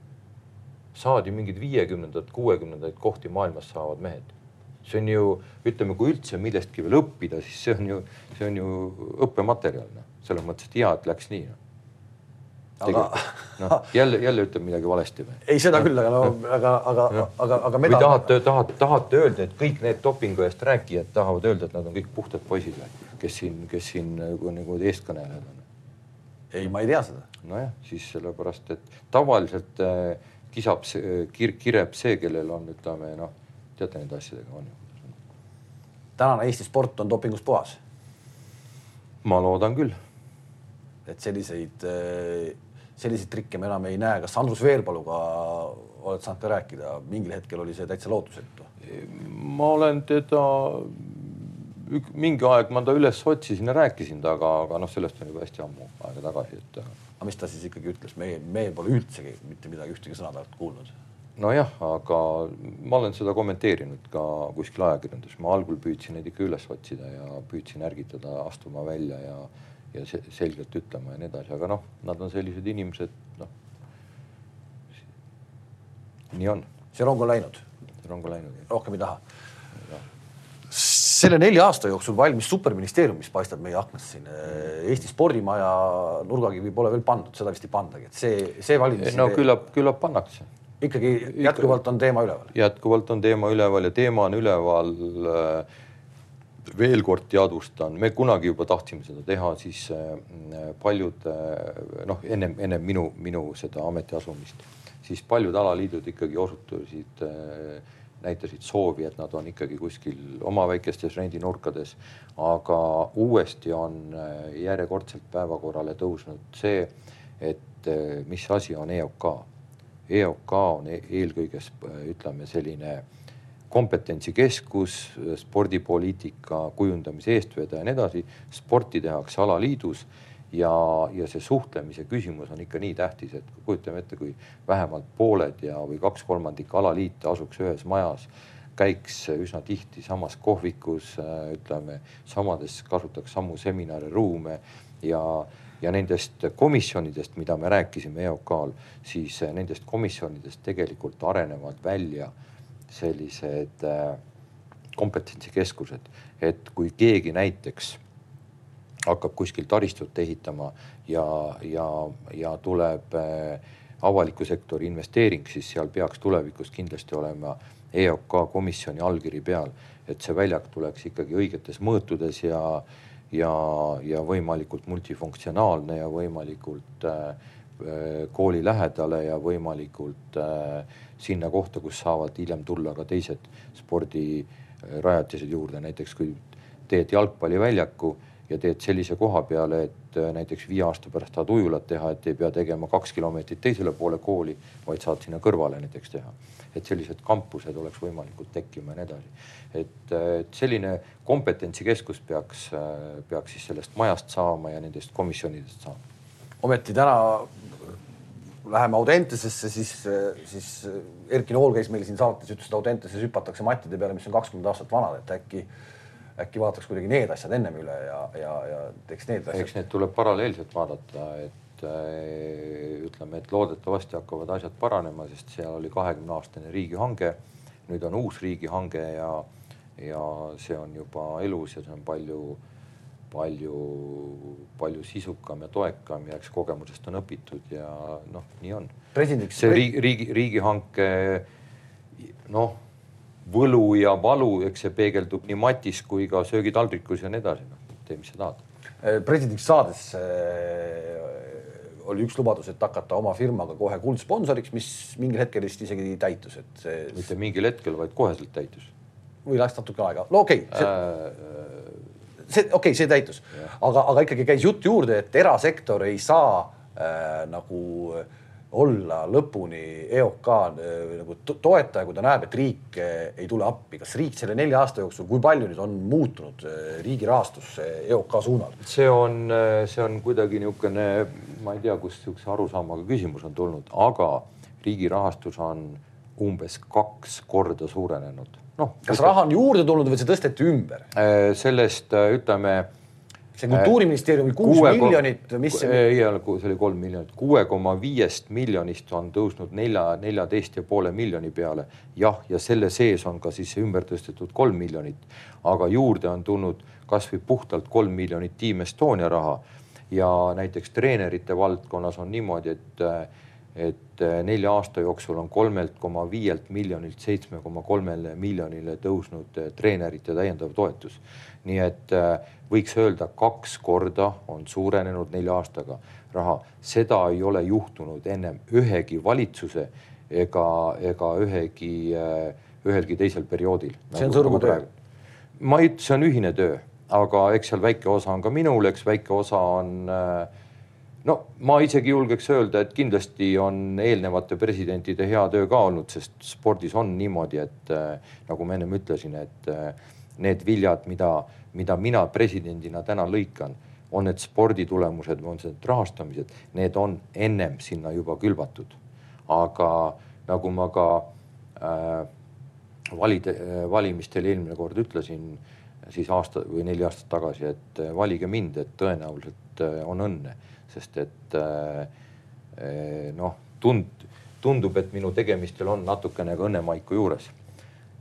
Speaker 2: saadi mingid viiekümnendad, kuuekümnendaid kohti maailmas saavad mehed. see on ju, ütleme, kui üldse millestki veel õppida, siis see on ju, see on ju õppematerjal noh selles mõttes, et hea, et läks nii no.. Aga <laughs> noh, jälle, jälle ütleb midagi valesti või?
Speaker 1: ei, seda küll, aga no, aga, aga, aga, aga
Speaker 2: medal.... või tahate, tahate, tahate öelda, et kõik need dopingu eest rääkijad tahavad öelda, et nad on kõik puhtad poisid või, kes siin, kes siin nagu, nagu eestkõnelejad on?
Speaker 1: ei, ma ei tea seda.
Speaker 2: nojah, siis sellepärast, et tavaliselt äh, kisab see kir,, kireb see, kellel on, ütleme noh, teate nende asjadega on ju.
Speaker 1: tänane Eesti sport on dopingust puhas.
Speaker 2: ma loodan küll
Speaker 1: et selliseid, äh, selliseid trikke me enam ei näe. kas Andrus Veerpaluga oled saanud ka rääkida, mingil hetkel oli see täitsa lootusetu?
Speaker 2: ma olen teda, mingi aeg ma ta üles otsisin ja rääkisin temaga, aga noh, sellest on juba hästi ammu aega tagasi, et.
Speaker 1: aga mis ta siis ikkagi ütles, meie, meie pole üldsegi mitte midagi, ühtegi sõna talt kuulnud
Speaker 2: nojah, aga ma olen seda kommenteerinud ka kuskil ajakirjanduses, ma algul püüdsin neid ikka üles otsida ja püüdsin ärgitada astuma välja ja ja se selgelt ütlema ja nii edasi, aga noh, nad on sellised inimesed, noh. nii on.
Speaker 1: see rong on läinud.
Speaker 2: see rong on läinud.
Speaker 1: rohkem ei taha no.. selle nelja aasta jooksul valmis superministeerium, mis paistab meie aknast siin. Eesti spordimaja nurgakivi pole veel pandud, seda vist ei pandagi, et see, see valimis.
Speaker 2: no küllap, küllap pannakse
Speaker 1: ikkagi jätkuvalt on teema üleval?
Speaker 2: jätkuvalt on teema üleval ja teema on üleval äh, veel kord teadvustan, me kunagi juba tahtsime seda teha, siis äh, paljud äh, noh, ennem, ennem minu, minu seda ameti asumist, siis paljud alaliidud ikkagi osutusid, äh, näitasid soovi, et nad on ikkagi kuskil oma väikestes rendinurkades. aga uuesti on järjekordselt päevakorrale tõusnud see, et mis asi on EOK. EOK on e-, eelkõige ütleme selline kompetentsikeskus, spordipoliitika kujundamise eestvedaja ja nii edasi. sporti tehakse alaliidus ja, ja see suhtlemise küsimus on ikka nii tähtis, et kujutame ette, kui vähemalt pooled ja, või kaks kolmandikku alaliite asuks ühes majas, käiks üsna tihti samas kohvikus, ütleme samades, kasutaks samu seminare, ruume ja ja nendest komisjonidest, mida me rääkisime EOK-l, siis nendest komisjonidest tegelikult arenevad välja sellised äh, kompetentsikeskused, et kui keegi näiteks hakkab kuskil taristut ehitama ja, ja, ja tuleb äh, avaliku sektori investeering, siis seal peaks tulevikus kindlasti olema EOK komisjoni allkiri peal, et see väljak tuleks ikkagi õigetes mõõtudes ja, ja, ja võimalikult multifunktsionaalne ja võimalikult äh, kooli lähedale ja võimalikult äh, sinna kohta, kus saavad hiljem tulla ka teised spordirajatised juurde, näiteks kui teed jalgpalliväljaku ja teed sellise koha peale, et äh, näiteks viie aasta pärast tahad ujulat teha, et ei pea tegema kaks kilomeetrit teisele poole kooli, vaid saad sinna kõrvale näiteks teha. et sellised kampused oleks võimalikult tekkima ja nii edasi. et, äh, et selline kompetentsikeskus peaks, äh, peaks siis sellest majast saama ja nendest komisjonidest saama.
Speaker 1: ometi täna läheme Audentesesse, siis, siis Erki Nool käis meil siin saates, ütles, et Audenteses hüpatakse mattide peale, mis on kakskümmend aastat vanad, et äkki äkki vaataks kuidagi need asjad ennem üle ja, ja, ja teeks need asjad.
Speaker 2: eks need tuleb paralleelselt vaadata, et äh, ütleme, et loodetavasti hakkavad asjad paranema, sest seal oli kahekümne aastane riigihange. nüüd on uus riigihange ja, ja see on juba elus ja see on palju, palju, palju sisukam ja toekam ja eks kogemusest on õpitud ja noh, nii on. see riigi, riigi, riigihanke noh võlu ja valu, eks see peegeldub nii matis kui ka söögitaldrikus ja nii edasi, noh tee, mis sa tahad.
Speaker 1: Äh, presidendiks saades äh, oli üks lubadus, et hakata oma firmaga kohe kuldsponsoriks, mis mingil hetkel vist isegi täitus, et see.
Speaker 2: mitte mingil hetkel, vaid koheselt täitus.
Speaker 1: või läks natuke aega, no okei okay, see... äh,. See okei okay,, see täitus, aga, aga ikkagi käis jutt juurde, et erasektor ei saa äh, nagu äh, olla lõpuni EOK äh, nagu toetaja, kui ta näeb, et riik äh, ei tule appi. kas riik selle nelja aasta jooksul, kui palju nüüd on muutunud äh, riigi rahastus EOK suunal?
Speaker 2: see on, see on kuidagi niisugune, ma ei tea, kust niisuguse arusaamaga küsimus on tulnud, aga riigi rahastus on umbes kaks korda suurenenud.
Speaker 1: Noh, kas raha on juurde tulnud või see tõsteti ümber?
Speaker 2: sellest ütleme
Speaker 1: see kultuuriministeeriumi kuus miljonit, mis see?
Speaker 2: ei, see oli kolm miljonit, kuue koma viiest miljonist on tõusnud nelja, neljateist ja poole miljoni peale. jah, ja selle sees on ka siis ümber tõstetud kolm miljonit, aga juurde on tulnud kasvõi puhtalt kolm miljonit Team Estonia raha ja näiteks treenerite valdkonnas on niimoodi, et et nelja aasta jooksul on kolmelt koma viielt miljonilt seitsme koma kolmele miljonile tõusnud treenerite täiendav toetus. nii et äh, võiks öelda, kaks korda on suurenenud nelja aastaga raha, seda ei ole juhtunud ennem ühegi valitsuse ega, ega ühegi, äh, ühelgi teisel perioodil.
Speaker 1: see on sõrmutöö?
Speaker 2: ma ei, see on ühine töö, aga eks seal väike osa on ka minul, eks väike osa on äh, no ma isegi julgeks öelda, et kindlasti on eelnevate presidentide hea töö ka olnud, sest spordis on niimoodi, et äh, nagu ma ennem ütlesin, et need viljad, mida mida mina presidendina täna lõikan, on need sporditulemused või on see rahastamised, need on ennem sinna juba külvatud. aga nagu ma ka äh, valide, valimistel eelmine kord ütlesin, siis aasta või neli aastat tagasi, et äh, valige mind, et tõenäoliselt äh, on õnne, sest et äh, noh, tund-, tundub, et minu tegemistel on natukene ka õnnemaiku juures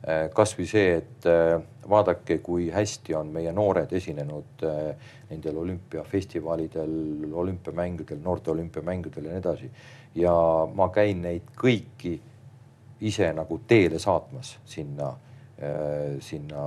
Speaker 2: Äh, kasvõi see, et äh, vaadake, kui hästi on meie noored esinenud nendel olümpiafestivalidel, olümpiamängudel, noorte olümpiamängudel ja nii edasi. ja ma käin neid kõiki ise nagu teele saatmas sinna, sinna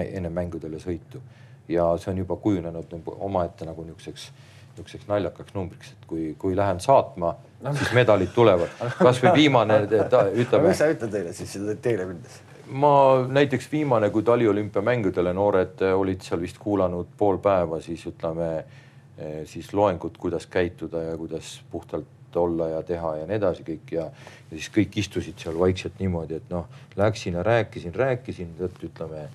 Speaker 2: enne mängudele sõitu ja see on juba kujunenud nagu omaette nagu niisuguseks niisuguseks naljakaks numbriks, et kui, kui lähen saatma no,, siis medalid tulevad. <laughs> kasvõi viimane, ütleme.
Speaker 1: mis sa ütled neile siis teele minnes?
Speaker 2: ma näiteks viimane, kui taliolümpiamängudele noored olid seal vist kuulanud pool päeva, siis ütleme eh, siis loengut, kuidas käituda ja kuidas puhtalt olla ja teha ja nii edasi kõik ja, ja siis kõik istusid seal vaikselt niimoodi, et noh, läksin ja rääkisin, rääkisin, ütleme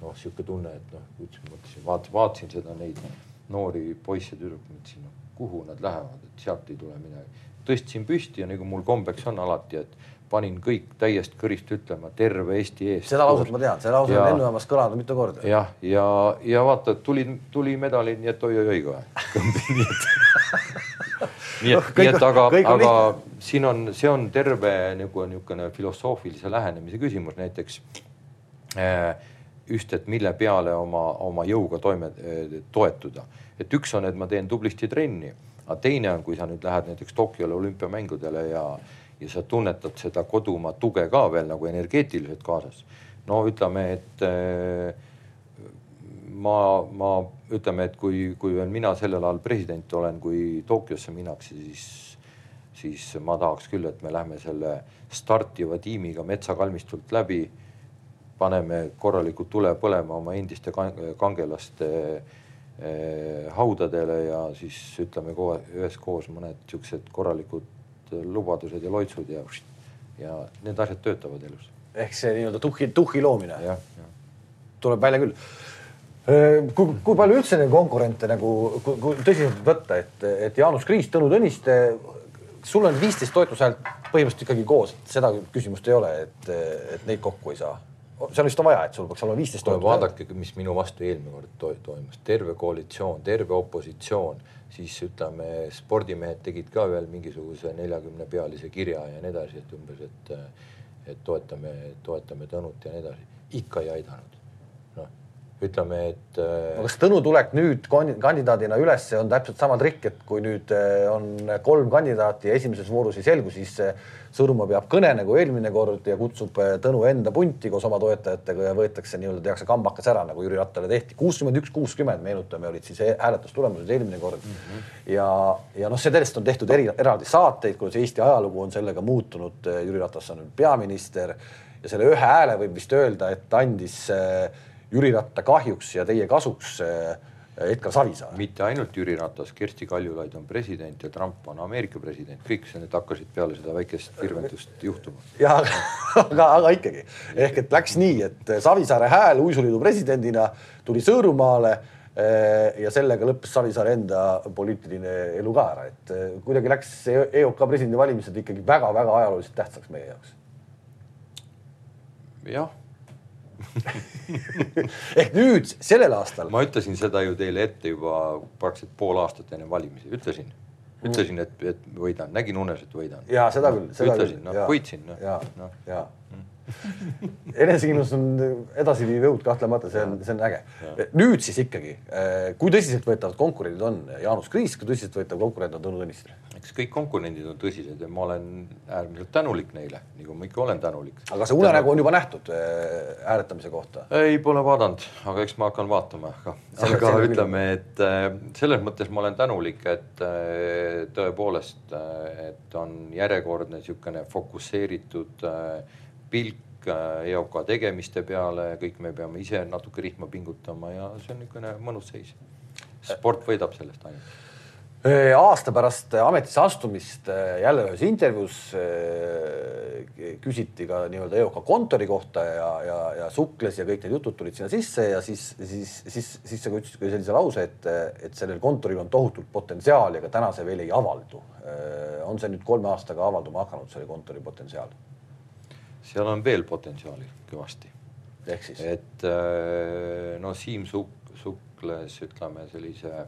Speaker 2: noh, sihuke tunne, et noh, mõtlesin, vaatasin, vaatasin seda neid noori poisse, tüdrukuid, mõtlesin no, kuhu nad lähevad, et sealt ei tule midagi. tõstsin püsti ja nagu mul kombeks on alati, et panin kõik täiest kõrist ütlema terve Eesti eest.
Speaker 1: seda lauset ma tean, see lause ja, on lennujaamas kõlanud mitu korda.
Speaker 2: jah, ja, ja, ja vaata, tuli, tuli medalid, nii et oi-oi-oi kohe <laughs> nii et, nii et, nii et aga, aga siin on, see on terve nagu niisugune filosoofilise lähenemise küsimus, näiteks äh, just, et mille peale oma, oma jõuga toime äh, toetuda. et üks on, et ma teen tublisti trenni, aga teine on, kui sa nüüd lähed näiteks Tokyole olümpiamängudele ja ja sa tunnetad seda kodumaa tuge ka veel nagu energeetiliselt kaasas. no ütleme, et äh, ma, ma ütleme, et kui, kui veel mina sellel ajal president olen, kui Tokyosse minnakse, siis, siis ma tahaks küll, et me lähme selle startiva tiimiga metsakalmistult läbi. Paneme korralikult tule põlema oma endiste kangelaste eh, haudadele ja siis ütleme kohe üheskoos mõned siuksed korralikud lubadused ja loitsud ja, ja need asjad töötavad elus.
Speaker 1: ehk see nii-öelda tuhhi, tuhhi loomine. tuleb välja küll. kui, kui palju üldse neid konkurente nagu, kui, kui tõsiselt võtta, et, et Jaanus Kriis, Tõnu Tõniste, sul on viisteist toetushäält põhimõtteliselt ikkagi koos, seda küsimust ei ole, et, et neid kokku ei saa. Seal vist on vaja, et sul peaks olema viisteist
Speaker 2: toetushäält. vaadake, mis minu vastu eelmine kord to toimus, terve koalitsioon, terve opositsioon, siis ütleme, spordimehed tegid ka veel mingisuguse neljakümne pealise kirja ja nii edasi, et umbes, et, et toetame, toetame Tõnut ja nii edasi, ikka ei aidanud ütleme, et.
Speaker 1: Äh, kas Tõnu tulek nüüd kandidaadina üles on täpselt sama trikk, et kui nüüd äh, on kolm kandidaati ja esimeses voorus ei selgu, siis Sõõrumaa peab kõne nagu eelmine kord ja kutsub äh, Tõnu enda punti koos oma toetajatega ja võetakse nii-öelda, tehakse kambakas ära, nagu Jüri Rattale tehti. kuuskümmend üks, kuuskümmend, meenutame, olid siis hääletustulemused eelmine kord mm. -hmm. ja, ja noh, sellest on tehtud eri, eraldi saateid, kuidas Eesti ajalugu on sellega muutunud. Jüri Ratas on nüüd peaminister ja selle ühe hääle võib vist öelda, et andis äh, Jüri Ratta kahjuks ja teie kasuks äh, Edgar Savisaar.
Speaker 2: mitte ainult Jüri Ratas, Kersti Kaljulaid on president ja Trump on Ameerika president, kõik need hakkasid peale seda väikest virvendust juhtuma.
Speaker 1: ja aga, aga ikkagi ehk et läks nii, et Savisaare hääl Uisuliidu presidendina tuli Sõõrumaale äh, ja sellega lõppes Savisaare enda poliitiline elu ka ära, et äh, kuidagi läks EOK presidendivalimised ikkagi väga-väga ajalooliselt tähtsaks meie jaoks.
Speaker 2: jah <laughs>
Speaker 1: ehk nüüd sellel aastal.
Speaker 2: ma ütlesin seda ju teile ette juba praktiliselt pool aastat enne valimisi, ütlesin, ütlesin, et, et võidan, nägin unes, et võidan.
Speaker 1: ja seda küll, seda
Speaker 2: ütlesin, küll. noh, võitsin no..
Speaker 1: ja no., ja enesekindlus on edasiviiv jõud kahtlemata, see on, see on äge. nüüd siis ikkagi, eh, kui tõsiseltvõetavad konkurendid on Jaanus Kriis, kui tõsiseltvõetav konkurent on Tõnu Tõniste?
Speaker 2: eks kõik konkurendid on tõsised ja ma olen äärmiselt tänulik neile, nagu ma ikka olen tänulik.
Speaker 1: aga see unenägu on juba nähtud äh, hääletamise kohta?
Speaker 2: ei, pole vaadanud, aga eks ma hakkan vaatama, aga, aga ütleme, et äh, selles mõttes ma olen tänulik, et äh, tõepoolest, et on järjekordne niisugune fokusseeritud pilk EOK tegemiste peale, kõik me peame ise natuke rihma pingutama ja see on niisugune mõnus seis. sport võidab sellest ainult
Speaker 1: aasta pärast ametisse astumist jälle ühes intervjuus küsiti ka nii-öelda EOK kontori kohta ja, ja, ja sukles ja kõik need jutud tulid sinna sisse ja siis, siis, siis, siis sa ütlesid ka sellise lause, et, et sellel kontoril on tohutult potentsiaali, aga täna see veel ei avaldu. on see nüüd kolme aastaga avalduma hakanud, selle kontori potentsiaal?
Speaker 2: Seal on veel potentsiaali kõvasti. et no Siim Suk-, sukles ütleme sellise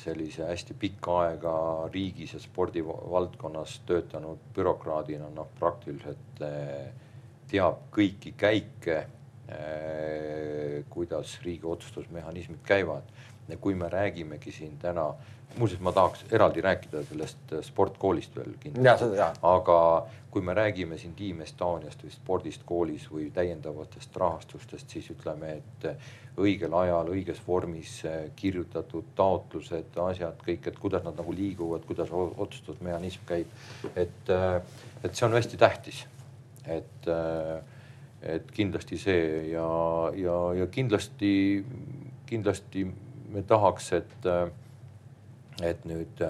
Speaker 2: sellise hästi pikka aega riigis ja spordivaldkonnas töötanud bürokraadina noh, praktiliselt eh, teab kõiki käike, eh, kuidas riigi otsustusmehhanismid käivad. Kui me räägimegi siin täna, muuseas, ma tahaks eraldi rääkida sellest sportkoolist veel
Speaker 1: kindlasti,
Speaker 2: aga kui me räägime siin Team Estoniast või spordist koolis või täiendavatest rahastustest, siis ütleme, et õigel ajal, õiges vormis kirjutatud taotlused, asjad, kõik, et kuidas nad nagu liiguvad, kuidas otsustusmehhanism käib. et, et see on hästi tähtis. et, et kindlasti see ja, ja, ja kindlasti, kindlasti me tahaks, et, et nüüd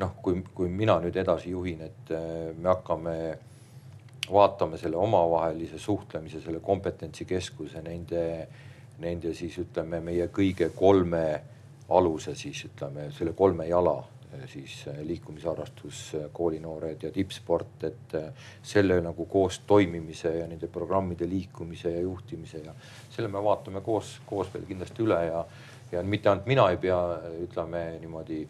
Speaker 2: noh, kui, kui mina nüüd edasi juhin, et äh, me hakkame vaatame selle omavahelise suhtlemise, selle kompetentsikeskuse, nende, nende siis ütleme, meie kõige kolme aluse siis ütleme, selle kolme jala. äh, siis äh, liikumisharrastus, koolinoored ja tippsport, et selle nagu koos toimimise ja nende programmide liikumise ja juhtimise ja selle me vaatame koos, koos veel kindlasti üle ja, ja mitte ainult mina ei pea, ütleme niimoodi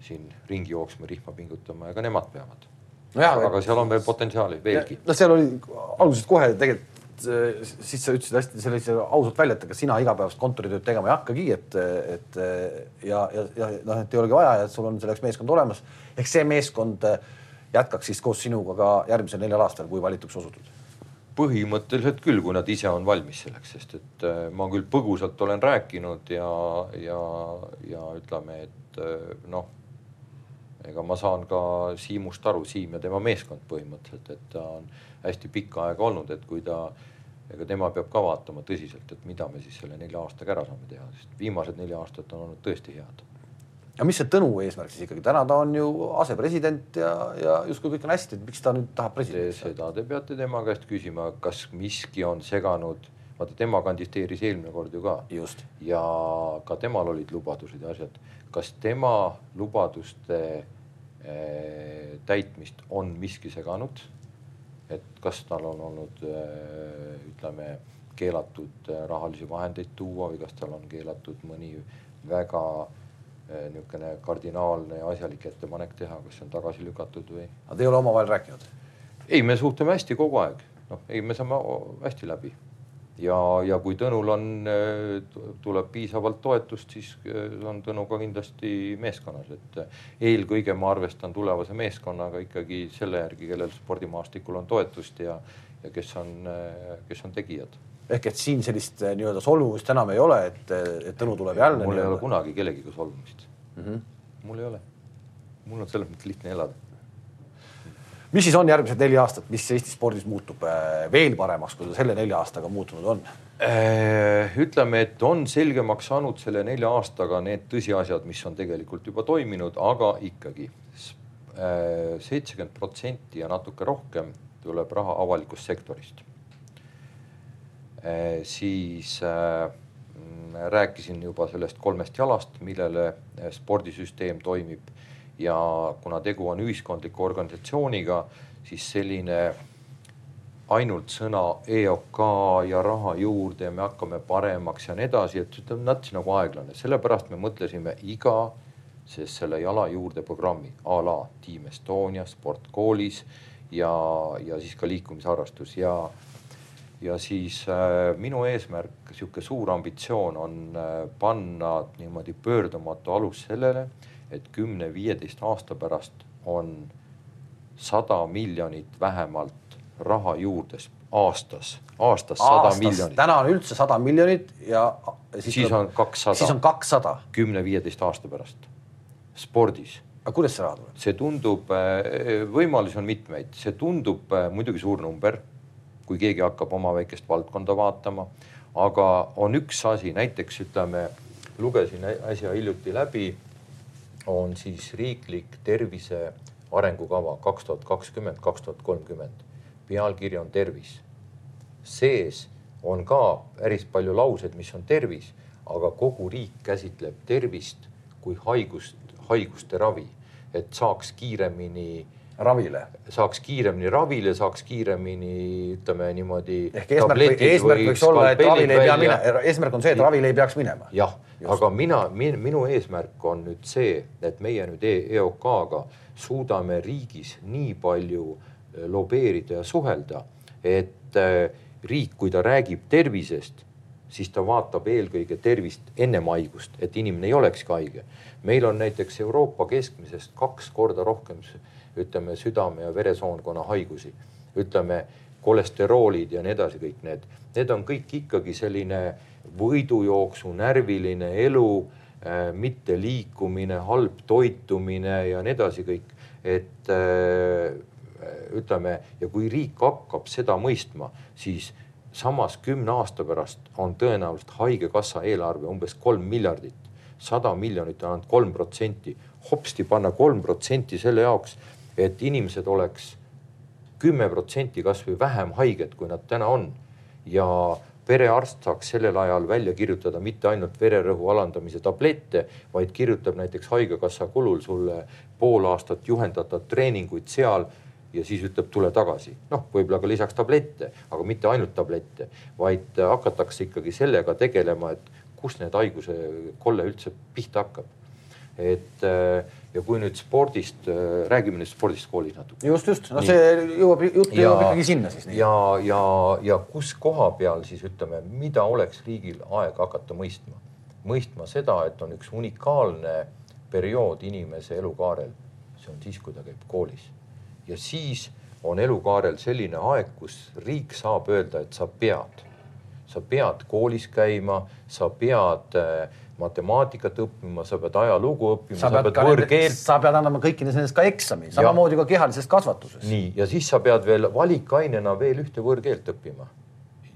Speaker 2: siin ringi jooksma, rihma pingutama ja ka nemad peavad no. aga seal on veel potentsiaali veelgi.
Speaker 1: no seal oli algusest kohe tegelikult siis sa ütlesid hästi sellise ausalt välja, et ega sina igapäevast kontoritööd tegema ei hakkagi, et, et ja, ja, ja noh, et ei olegi vaja ja sul on selleks meeskond olemas. eks see meeskond jätkaks siis koos sinuga ka järgmisel neljal aastal, kui valituks osutud
Speaker 2: põhimõtteliselt küll, kui nad ise on valmis selleks, sest et äh, ma küll põgusalt olen rääkinud ja, ja, ja ütleme, et äh, noh, ega ma saan ka Siimust aru, Siim ja tema meeskond põhimõtteliselt, et ta on hästi pikka aega olnud, et kui ta, ega tema peab ka vaatama tõsiselt, et mida me siis selle nelja aastaga ära saame teha, sest viimased neli aastat on olnud tõesti head
Speaker 1: aga mis see Tõnu eesmärk siis ikkagi, täna ta on ju asepresident ja, ja justkui kõik on hästi, et miks ta nüüd tahab presidendiks
Speaker 2: saada? seda te peate tema käest küsima, kas miski on seganud, vaata tema kandideeris eelmine kord ju ka. ja ka temal olid lubadused ja asjad. kas tema lubaduste äh, täitmist on miski seganud? Et kas tal on olnud äh, ütleme, keelatud äh, rahalisi vahendeid tuua või kas tal on keelatud mõni väga äh, niisugune kardinaalne ja asjalik ettepanek teha, kas see on tagasi lükatud või?
Speaker 1: aga te ei ole omavahel rääkinud?
Speaker 2: ei, me suhtleme hästi kogu aeg, noh, ei, me saame hästi läbi ja, ja kui Tõnul on, eh, tuleb piisavalt toetust, siis eh, on Tõnu ka kindlasti meeskonnas, et eelkõige ma arvestan tulevase meeskonnaga ikkagi selle järgi, kellel spordimaastikul on toetust ja, ja kes on, kes on tegijad
Speaker 1: ehk et siin sellist nii-öelda solvumist enam ei ole, et, et Tõnu tuleb jälle.
Speaker 2: mul ei ole kunagi kellegiga solvumist mm. -hmm. mul ei ole, mul on selles mõttes lihtne elada.
Speaker 1: Mis siis on järgmised neli aastat, mis Eesti spordis muutub eh, veel paremaks, kui ta selle nelja aastaga muutunud on?
Speaker 2: Eh, ütleme, et on selgemaks saanud selle nelja aastaga need tõsiasjad, mis on tegelikult juba toiminud, aga ikkagi seitsekümmend protsenti ja natuke rohkem tuleb raha avalikust sektorist. Siis äh, rääkisin juba sellest kolmest jalast, millele spordisüsteem toimib ja kuna tegu on ühiskondliku organisatsiooniga, siis selline ainult sõna EOK ja raha juurde me hakkame paremaks ja nii edasi, et on nats nagu aeglane, sellepärast me mõtlesime iga sest selle jala juurde programmi a la Team Estonia, sport koolis ja, ja siis ka liikumisharrastus. Ja ja siis äh, minu eesmärk, sihuke suur ambitsioon on äh, panna niimoodi pöördumatu alus sellele, et kümne-viieteist aasta pärast on sada miljonit vähemalt raha juurde aastas, aastas sada miljonit.
Speaker 1: täna on üldse sada miljonit ja
Speaker 2: siis, siis on kakssada.
Speaker 1: siis on kakssada.
Speaker 2: kümne-viieteist aasta pärast spordis.
Speaker 1: aga kuidas see raha tuleb?
Speaker 2: see tundub, äh, võimalusi on mitmeid, see tundub äh, muidugi suur number kui keegi hakkab oma väikest valdkonda vaatama. aga on üks asi, näiteks ütleme, lugesin äsja hiljuti läbi, on siis riiklik tervise arengukava kaks tuhat kakskümmend, kaks tuhat kolmkümmend. pealkiri on tervis. sees on ka päris palju lauseid, mis on tervis, aga kogu riik käsitleb tervist kui haigust, haiguste ravi, et saaks kiiremini
Speaker 1: ravile.
Speaker 2: saaks kiiremini ravile, saaks kiiremini ütleme niimoodi.
Speaker 1: ehk eesmärk, eesmärk võiks olla, et ravile ei pea minema, eesmärk on see, et ravile ei peaks minema.
Speaker 2: jah, aga mina min,, minu eesmärk on nüüd see, et meie nüüd e EOK-ga suudame riigis nii palju eh, lobeerida ja suhelda, et äh, riik, kui ta räägib tervisest, siis ta vaatab eelkõige tervist ennem haigust, et inimene ei olekski haige. meil on näiteks Euroopa keskmisest kaks korda rohkem ütleme südame ja veresoonkonna haigusi, ütleme kolesteroolid ja nii edasi, kõik need, need on kõik ikkagi selline võidujooksu, närviline elu äh,, mitte liikumine, halb toitumine ja nii edasi kõik, et äh, ütleme ja kui riik hakkab seda mõistma, siis samas kümne aasta pärast on tõenäoliselt Haigekassa eelarve umbes kolm miljardit, sada miljonit on ainult kolm protsenti, hopsti panna kolm protsenti selle jaoks et inimesed oleks kümme protsenti kasvõi vähem haiged, kui nad täna on. ja perearst saaks sellel ajal välja kirjutada mitte ainult vererõhu alandamise tablette, vaid kirjutab näiteks haigekassa kulul sulle pool aastat juhendatud treeninguid seal ja siis ütleb, tule tagasi. noh, võib-olla ka lisaks tablette, aga mitte ainult tablette, vaid hakatakse ikkagi sellega tegelema, et kust need haiguse kolle üldse pihta hakkab. et äh, ja kui nüüd spordist, äh, räägime nüüd spordist koolis natuke.
Speaker 1: just, just, no nii. see jõuab, jutt jõuab ikkagi sinna siis.
Speaker 2: ja, ja, ja kus koha peal siis ütleme, mida oleks riigil aeg hakata mõistma? mõistma seda, et on üks unikaalne periood inimese elukaarel. see on siis, kui ta käib koolis ja siis on elukaarel selline aeg, kus riik saab öelda, et sa pead, sa pead koolis käima, sa pead äh, matemaatikat õppima, sa pead ajalugu õppima,
Speaker 1: sa pead, pead võõrkeelt. sa pead andma kõikides nendes ka eksami, samamoodi ka kehalises kasvatuses.
Speaker 2: nii, ja siis sa pead veel valikainena veel ühte võõrkeelt õppima.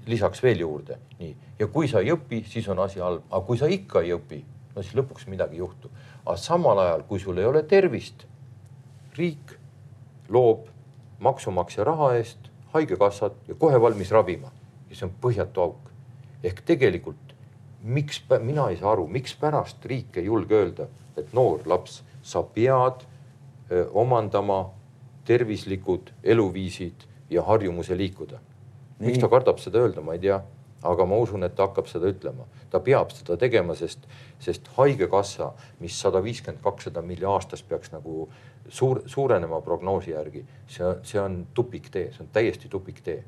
Speaker 2: lisaks veel juurde, nii, ja kui sa ei õpi, siis on asi halb, aga kui sa ikka ei õpi, no siis lõpuks midagi ei juhtu. aga samal ajal, kui sul ei ole tervist, riik loob maksumaksja raha eest haigekassad ja kohe valmis ravima ja see on põhjatu auk. ehk tegelikult miks, mina ei saa aru, mikspärast riik ei julge öelda, et noor laps, sa pead öö, omandama tervislikud eluviisid ja harjumuse liikuda. miks ta kardab seda öelda, ma ei tea, aga ma usun, et ta hakkab seda ütlema, ta peab seda tegema, sest, sest haigekassa, mis sada viiskümmend, kakssada milli aastas peaks nagu suur, suurenema prognoosi järgi, see, see on tupiktee, see on täiesti tupiktee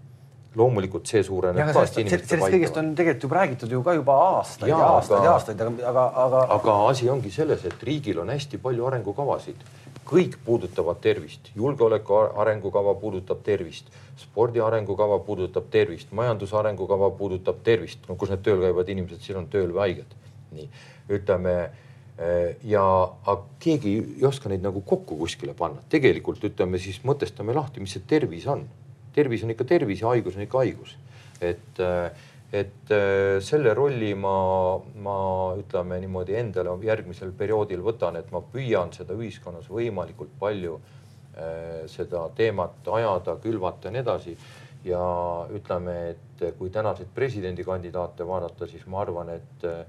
Speaker 2: loomulikult see suureneb
Speaker 1: ka. sellest kõigest on tegelikult juba räägitud ju ka juba aastaid ja, ja aastaid ja aastaid, aga, aga, aga.
Speaker 2: aga asi ongi selles, et riigil on hästi palju arengukavasid, kõik puudutavad tervist, julgeoleku arengukava puudutab tervist, spordi arengukava puudutab tervist, majanduse arengukava puudutab tervist, no kus need tööl käivad inimesed, siis on tööl või haiged. nii, ütleme eh, ja keegi ei oska neid nagu kokku kuskile panna, tegelikult ütleme siis mõtestame lahti, mis see tervis on. Tervis on ikka tervis ja haigus on ikka haigus. et, et selle rolli ma, ma ütleme niimoodi endale järgmisel perioodil võtan, et ma püüan seda ühiskonnas võimalikult palju eh, seda teemat ajada, külvata ja nii edasi. ja ütleme, et kui tänaseid presidendikandidaate vaadata, siis ma arvan, et eh,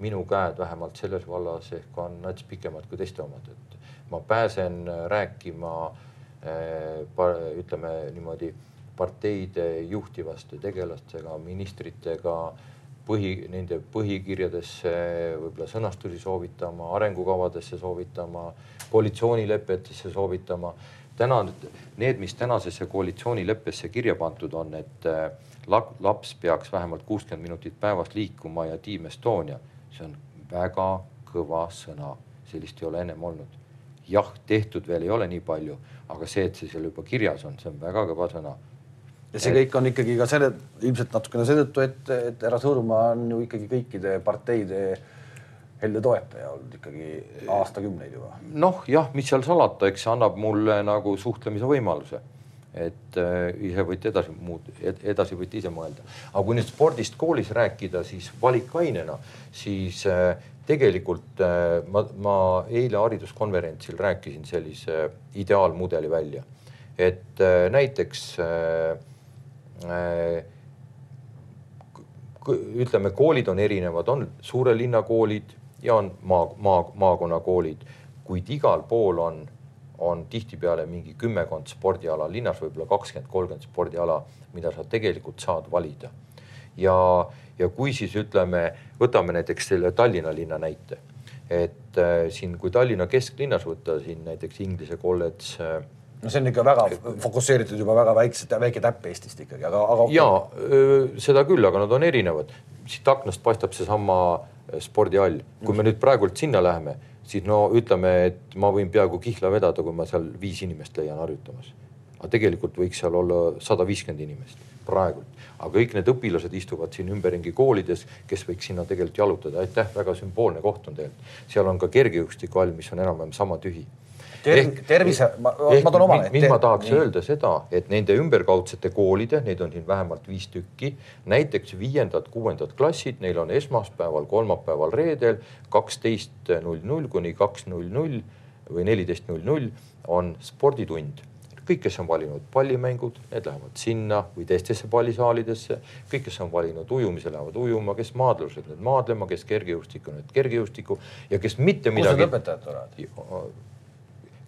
Speaker 2: minu käed vähemalt selles vallas ehk on nats pikemad kui teiste omad, et ma pääsen rääkima ütleme niimoodi parteide juhtivaste tegelastega, ministritega, põhi, nende põhikirjadesse võib-olla sõnastusi soovitama, arengukavadesse soovitama, koalitsioonilepetesse soovitama. täna need, mis tänasesse koalitsioonileppesse kirja pandud on, et äh, laps peaks vähemalt kuuskümmend minutit päevas liikuma ja Team Estonia, see on väga kõva sõna, sellist ei ole ennem olnud. jah, tehtud veel ei ole nii palju, aga see, et see seal juba kirjas on, see on väga kõva sõna
Speaker 1: ja see kõik on ikkagi ka selle, ilmselt natukene seetõttu, et, et härra Sõõrumaa on ju ikkagi kõikide parteide helde toetaja olnud ikkagi aastakümneid juba.
Speaker 2: noh, jah, mis seal salata, eks see annab mulle nagu suhtlemise võimaluse. et äh, ise võite edasi muud, edasi võite ise mõelda. aga kui nüüd spordist koolis rääkida, siis valikainena, siis äh, tegelikult äh, ma, ma eile hariduskonverentsil rääkisin sellise ideaalmudeli välja. et äh, näiteks äh, ütleme, koolid on erinevad, on suure linna koolid ja on maa, maa, maakonnakoolid, kuid igal pool on, on tihtipeale mingi kümmekond spordiala, linnas võib-olla kakskümmend, kolmkümmend spordiala, mida sa tegelikult saad valida. ja, ja kui siis ütleme, võtame näiteks selle Tallinna linna näite, et äh, siin, kui Tallinna kesklinnas võtta siin näiteks Inglise kolledž äh,
Speaker 1: no see on ikka väga fokusseeritud juba väga väikse, väike täpp Eestist ikkagi, aga, aga
Speaker 2: ja seda küll, aga nad on erinevad. siit aknast paistab seesama spordihall, kui me nüüd praegult sinna läheme, siis no ütleme, et ma võin peaaegu kihla vedada, kui ma seal viis inimest leian harjutamas. aga tegelikult võiks seal olla sada viiskümmend inimest praegult, aga kõik need õpilased istuvad siin ümberringi koolides, kes võiks sinna tegelikult jalutada. aitäh, väga sümboolne koht on tegelikult. seal on ka kergejõustikuhall, mis on enam-vähem sama tühi
Speaker 1: ehk tervise, ma, ma toon oma.
Speaker 2: mind ma tahaks nii. öelda seda, et nende ümberkaudsete koolide, neid on siin vähemalt viis tükki, näiteks viiendad-kuuendad klassid, neil on esmaspäeval, kolmapäeval, reedel kaksteist null null kuni kaks null null või neliteist null null on sporditund kõik, kes on valinud pallimängud, need lähevad sinna või teistesse pallisaalidesse. kõik, kes on valinud ujumise, lähevad ujuma, kes maadlused, need maadlema, kes kergejõustikku, need kergejõustikku ja kes mitte midagi.
Speaker 1: kus need õpetajad tulevad?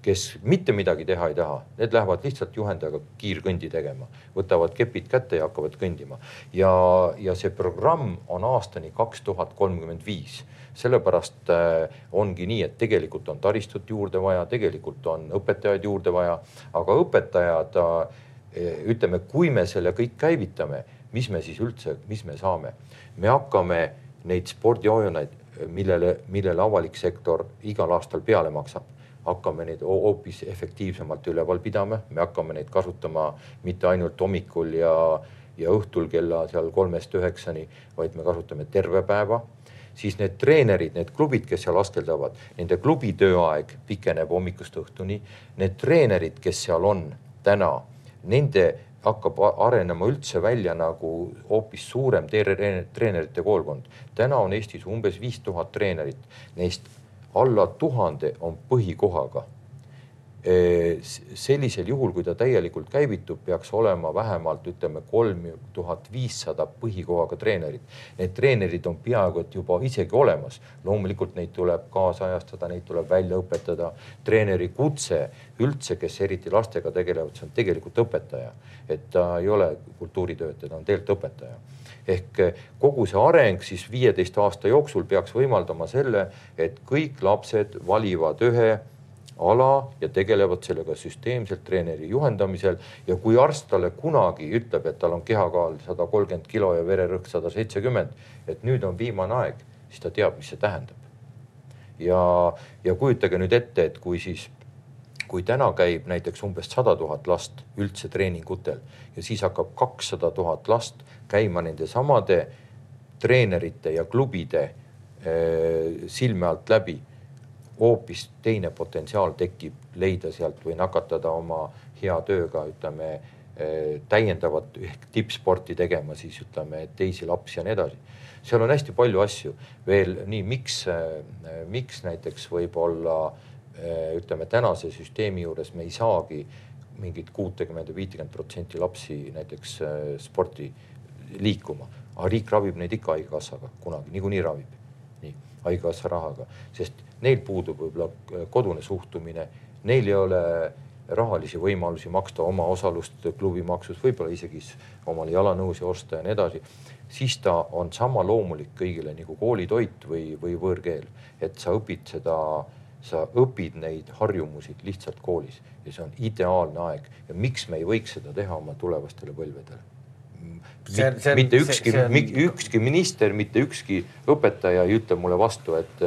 Speaker 2: Kes mitte midagi teha ei taha, need lähevad lihtsalt juhendajaga kiirkõndi tegema, võtavad kepid kätte ja hakkavad kõndima. ja, ja see programm on aastani kaks tuhat kolmkümmend viis. sellepärast äh, ongi nii, et tegelikult on taristut juurde vaja, tegelikult on õpetajaid juurde vaja, aga õpetajad äh,, ütleme, kui me selle kõik käivitame, mis me siis üldse, mis me saame? me hakkame neid spordihooneid millele, millele avalik sektor igal aastal peale maksab hakkame neid hoopis efektiivsemalt üleval pidama, me hakkame neid kasutama mitte ainult hommikul ja, ja õhtul kella seal kolmest üheksani, vaid me kasutame terve päeva. siis need treenerid, need klubid, kes seal askeldavad, nende klubi tööaeg pikeneb hommikust õhtuni. Need treenerid, kes seal on täna, nende hakkab arenema üldse välja nagu hoopis suurem treenerite koolkond. täna on Eestis umbes viis tuhat treenerit, neist alla tuhande on põhikohaga. sellisel juhul, kui ta täielikult käivitub, peaks olema vähemalt ütleme kolm tuhat viissada põhikohaga treenerit. Need treenerid on peaaegu et juba isegi olemas. loomulikult neid tuleb kaasajastada, neid tuleb välja õpetada. treeneri kutse üldse, kes eriti lastega tegelevad, see on tegelikult õpetaja, et ta ei ole kultuuritöötaja, ta on tegelikult õpetaja ehk eh, kogu see areng siis viieteist aasta jooksul peaks võimaldama selle, et kõik lapsed valivad ühe ala ja tegelevad sellega süsteemselt treeneri juhendamisel. ja kui arst talle kunagi ütleb, et tal on kehakaal sada kolmkümmend kilo ja vererõhk sada seitsekümmend, et nüüd on viimane aeg, siis ta teab, mis see tähendab. ja, ja kujutage nüüd ette, et kui siis kui täna käib näiteks umbes sada tuhat last üldse treeningutel ja siis hakkab kakssada tuhat last käima nendesamade treenerite ja klubide eh, silme alt läbi. hoopis teine potentsiaal tekib leida sealt või nakatada oma hea tööga, ütleme eh, täiendavat ehk tippsporti tegema, siis ütleme teisi lapsi ja nii edasi. seal on hästi palju asju veel nii, miks, eh, miks näiteks võib-olla ütleme tänase süsteemi juures me ei saagi mingit kuutekümmend või viitekümmet protsenti lapsi näiteks sporti liikuma, aga riik ravib neid ikka haigekassaga kunagi, niikuinii ravib. nii, haigekassa rahaga, sest neil puudub võib-olla kodune suhtumine, neil ei ole rahalisi võimalusi maksta oma osalust klubimaksus, võib-olla isegi omale jalanõusi osta ja nii edasi, siis ta on sama loomulik kõigile nagu koolitoit või, või võõrkeel, et sa õpid seda, sa õpid neid harjumusi lihtsalt koolis ja see on ideaalne aeg. Ja miks me ei võiks seda teha oma tulevastele põlvedele see, see, mitte ükski, ükski minister, mitte ükski õpetaja ei ütle mulle vastu, et,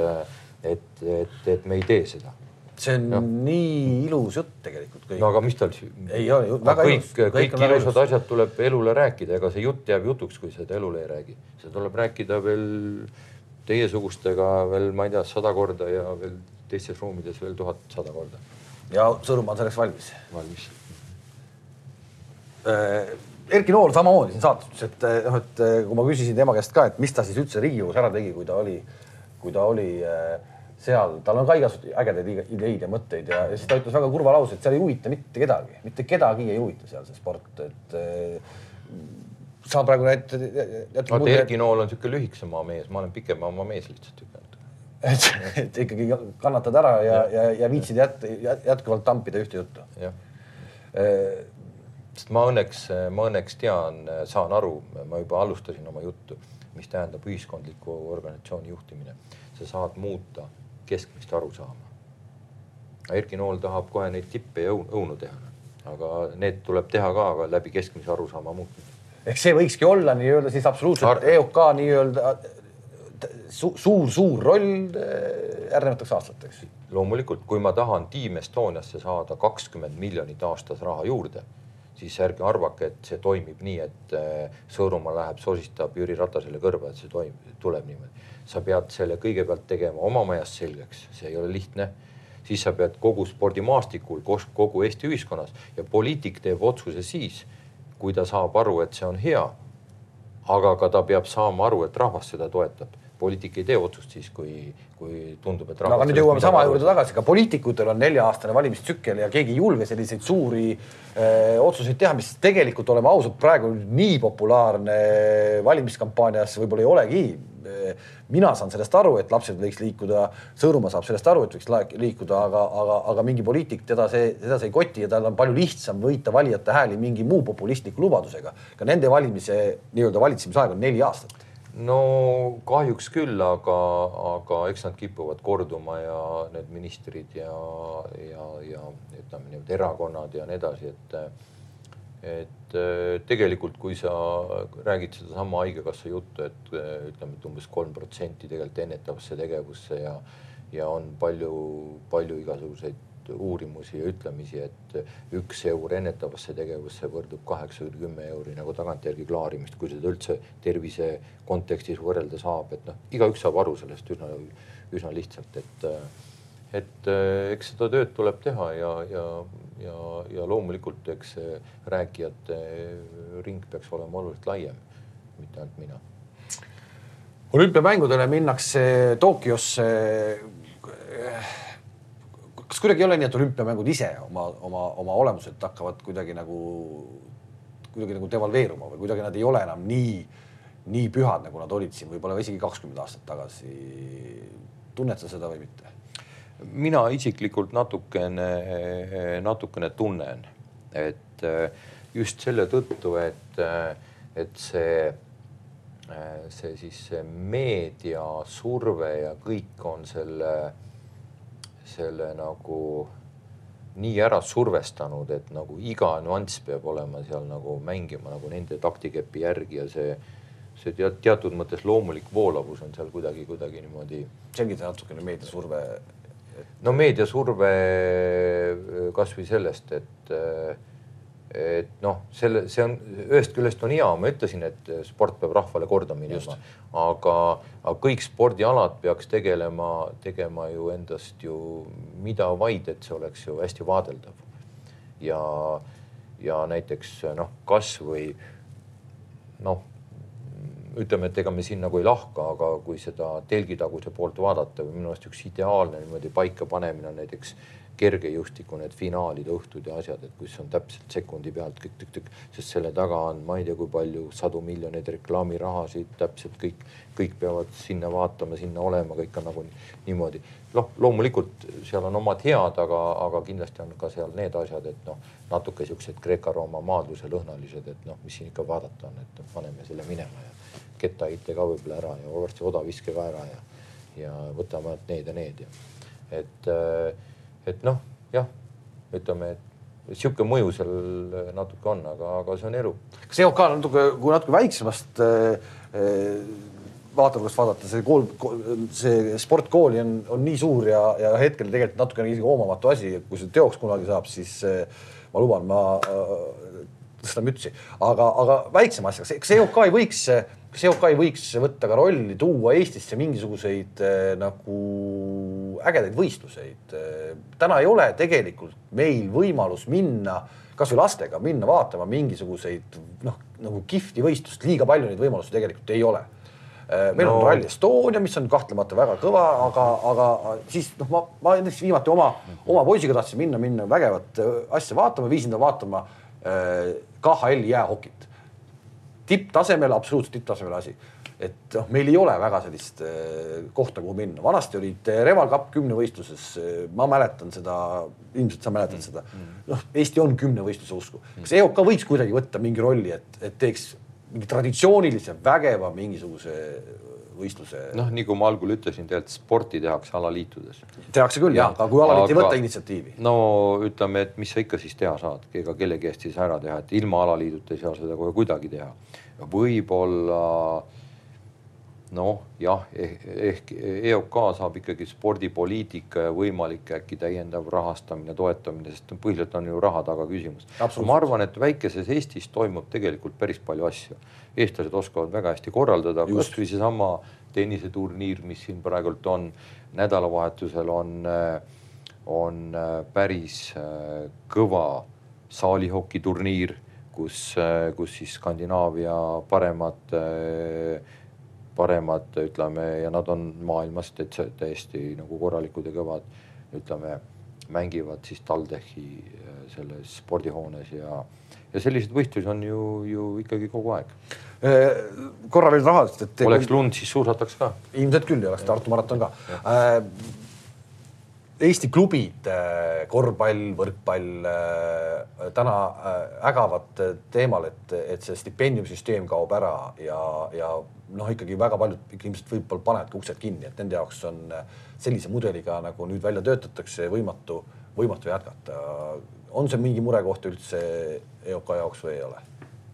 Speaker 2: et, et, et me ei tee seda.
Speaker 1: see on ja. nii ilus jutt tegelikult.
Speaker 2: no aga mis tal siis?
Speaker 1: ei ole väga
Speaker 2: kõik, ilus. kõik, kõik ilusad asjad tuleb elule rääkida, ega see jutt jääb jutuks, kui seda elule ei räägi. seda tuleb rääkida veel teiesugustega veel, ma ei tea, sada korda ja veel teistes ruumides veel tuhat sada korda.
Speaker 1: ja Sõõrumaa on selleks valmis?
Speaker 2: valmis
Speaker 1: äh, Erki Nool samamoodi siin saates ütles, et noh, et eh, kui ma küsisin tema käest ka, et mis ta siis üldse Riigikogus ära tegi, kui ta oli, kui ta oli eh, seal, tal on ka igasuguseid ägedaid ideid ja mõtteid ja, ja siis ta ütles väga kurva lause, et seal ei huvita mitte kedagi, mitte kedagi ei huvita seal see sport, et sa praegu näed.
Speaker 2: vaata Erki Nool on sihuke lühikesema mees, ma olen pikema oma mees lihtsalt <laughs>
Speaker 1: et, et ikkagi kannatad ära ja, ja, ja, ja viitsid jät, jätkuvalt tampida ühte juttu.
Speaker 2: Sest ma õnneks, ma õnneks tean, saan aru, ma juba alustasin oma juttu, mis tähendab ühiskondliku organisatsiooni juhtimine. sa saad muuta keskmist arusaama. Erki Nool tahab kohe neid tippe ja õunu teha, aga need tuleb teha ka aga läbi keskmise arusaama muutmise.
Speaker 1: ehk see võikski olla nii-öelda siis absoluutselt EOK nii-öelda su suur-suur roll äh, järgnevateks aastateks.
Speaker 2: loomulikult, kui ma tahan Team Estoniasse saada kakskümmend miljonit aastas raha juurde siis ärge arvake, et see toimib nii, et äh, Sõõrumaa läheb, sosistab Jüri Ratasele kõrva, et see toimub, tuleb niimoodi. sa pead selle kõigepealt tegema oma majas selgeks, see ei ole lihtne. siis sa pead kogu spordimaastikul, kogu Eesti ühiskonnas ja poliitik teeb otsuse siis, kui ta saab aru, et see on hea. aga ka ta peab saama aru, et rahvas seda toetab poliitik ei tee otsust siis, kui, kui tundub, et
Speaker 1: no aga nüüd jõuame sama juurde tagasi, ka poliitikutel on nelja-aastane valimistsükkel ja keegi ei julge selliseid suuri öö, äh, otsuseid teha, mis tegelikult, oleme ausad, praegu nii populaarne valimiskampaanias võib-olla ei olegi. mina saan sellest aru, et lapsed võiks liikuda, Sõõrumaa saab sellest aru, et võiks liikuda, aga, aga, aga mingi poliitik teda see, teda see ei koti ja tal on palju lihtsam võita valijate hääli mingi muu populistliku lubadusega. ka nende valimise nii-öelda valitsemisaeg on neli aastat
Speaker 2: no kahjuks küll, aga, aga eks nad kipuvad korduma ja need ministrid ja, ja, ja ütleme niimoodi erakonnad ja nii edasi, et et äh, tegelikult, kui sa räägid sedasama Haigekassa juttu, et äh, ütleme, et umbes kolm protsenti tegelikult ennetavasse tegevusse ja ja on palju, palju igasuguseid uurimusi ja ütlemisi, et üks eur ennetavasse tegevusse võrdub kaheksa või kümme euri nagu tagantjärgi klaarimist, kui seda üldse tervise kontekstis võrrelda saab, et noh, igaüks saab aru sellest üsna, üsna lihtsalt, et et eks seda tööd tuleb teha ja, ja, ja, ja loomulikult eks rääkijate ring peaks olema oluliselt laiem, mitte ainult mina.
Speaker 1: olümpiamängudele minnakse Tokyosse. Kas kuidagi ei ole nii, et olümpiamängud ise oma, oma, oma olemuselt hakkavad kuidagi nagu, kuidagi nagu devalveeruma või kuidagi nad ei ole enam nii, nii pühad, nagu nad olid siin võib-olla isegi kakskümmend aastat tagasi. tunned sa seda või mitte?
Speaker 2: mina isiklikult natukene, natukene tunnen, et just selle tõttu, et, et see, see siis see meediasurve ja kõik on selle, selle nagu nii ära survestanud, et nagu iga nüanss peab olema seal nagu mängima nagu nende taktikepi järgi ja see, see tead, teatud mõttes loomulik voolavus on seal kuidagi, kuidagi niimoodi.
Speaker 1: selgita natukene meediasurve
Speaker 2: no meediasurve kasvõi sellest, et, äh, et noh, selle, see on ühest küljest on hea, ma ütlesin, et sport peab rahvale korda minema, aga, aga kõik spordialad peaks tegelema, tegema ju endast ju mida vaid, et see oleks ju hästi vaadeldav. ja, ja näiteks noh, kasvõi noh ütleme, et ega me siin nagu ei lahka, aga kui seda telgitaguse poolt vaadata või minu arust üks ideaalne niimoodi paikapanemine on näiteks kergejõustiku need finaalide õhtud ja asjad, et kus on täpselt sekundi pealt kõik tükk-tükk, sest selle taga on, ma ei tea, kui palju sadu miljoneid reklaamirahasid, täpselt kõik, kõik peavad sinna vaatama, sinna olema, kõik on nagu niimoodi. noh, loomulikult seal on omad head, aga, aga kindlasti on ka seal need asjad, et noh, natuke siuksed Kreeka-Rooma maadluse lõhnalised, et noh, mis siin ikka vaadata on, et paneme selle minema ja kettaheite ka võib-olla ära ja varsti odaviske ka ära ja, ja võtame ainult need ja need ja et, äh, et noh, jah, ütleme, et sihuke mõju seal natuke on, aga, aga see on elu.
Speaker 1: kas EOK natuke, kui natuke väiksemast äh, vaatenurgast vaadata, see kool, see sportkooli on, on nii suur ja, ja hetkel tegelikult natukene isegi hoomamatu asi, kui see teoks kunagi saab, siis äh, ma luban, ma äh, tõstan mütsi, aga, aga väiksema asjaga, kas EOK ei võiks äh, kas EOK ei võiks võtta ka rolli, tuua Eestisse mingisuguseid äh, nagu ägedaid võistluseid. Täna ei ole tegelikult meil võimalus minna kasvõi lastega minna vaatama mingisuguseid noh, nagu kihvti võistlust, liiga palju neid võimalusi tegelikult ei ole. Meil no. on Rally Estonia, mis on kahtlemata väga kõva, aga, aga siis noh, ma, ma näiteks viimati oma, oma poisiga tahtsin minna, minna vägevat asja vaatama, viisin ta vaatama äh, KHL-i jäähokit tipptasemel, absoluutselt tipptasemel asi. et noh, meil ei ole väga sellist äh, kohta, kuhu minna, vanasti olid äh, Reval Cup kümnevõistluses, äh, ma mäletan seda, ilmselt sa mäletad mm. seda. noh, Eesti on kümnevõistluse usku. kas EOK võiks kuidagi võtta mingi rolli, et, et teeks mingi traditsioonilise vägeva mingisuguse võistluse.
Speaker 2: noh, kui ma algul ütlesin, tegelikult sporti tehakse alaliitudes.
Speaker 1: tehakse küll jah, aga kui alaliit ei võta initsiatiivi.
Speaker 2: no ütleme, et mis sa ikka siis teha saad, ega kellegi eest ei saa ära teha, et ilma alaliiduta ei saa seda kohe kuidagi teha võib-olla noh, jah, eh, ehk EOK saab ikkagi spordipoliitika ja võimalik äkki täiendav rahastamine, toetamine, sest põhiliselt on ju raha taga küsimus. ma arvan, et väikeses Eestis toimub tegelikult päris palju asju. eestlased oskavad väga hästi korraldada, kasvõi seesama tenniseturniir, mis siin praegult on, nädalavahetusel on, on päris äh, kõva saalihokiturniir kus, kus siis Skandinaavia paremad, paremad ütleme ja nad on maailmas täiesti nagu korralikud ja kõvad, ütleme, mängivad siis TalTechi selles spordihoones ja, ja selliseid võistlusi on ju, ju ikkagi kogu aeg.
Speaker 1: korra veel rahast,
Speaker 2: et. oleks lund, siis suusataks ka.
Speaker 1: ilmselt küll ja oleks Tartu maraton ka Eesti klubid, äh, korvpall, võrkpall äh, täna äh, ägavad teemal, et, et see stipendiumsüsteem kaob ära ja, ja noh, ikkagi väga paljud ilmselt võib-olla panevadki uksed kinni, et nende jaoks on sellise mudeliga nagu nüüd välja töötatakse võimatu, võimatu jätkata. on see mingi murekoht üldse EOK jaoks või ei ole?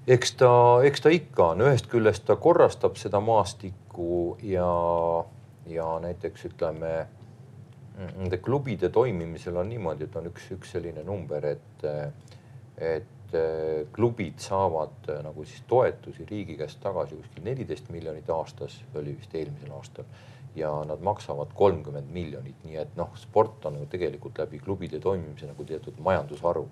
Speaker 2: eks ta, eks ta ikka on, ühest küljest ta korrastab seda maastikku ja, ja näiteks ütleme nende klubide toimimisel on niimoodi, et on üks, üks selline number, et, et klubid saavad nagu siis toetusi riigi käest tagasi kuskil neliteist miljonit aastas, oli vist eelmisel aastal ja nad maksavad kolmkümmend miljonit, nii et noh, sport on ju tegelikult läbi klubide toimimise nagu teatud majandusharu.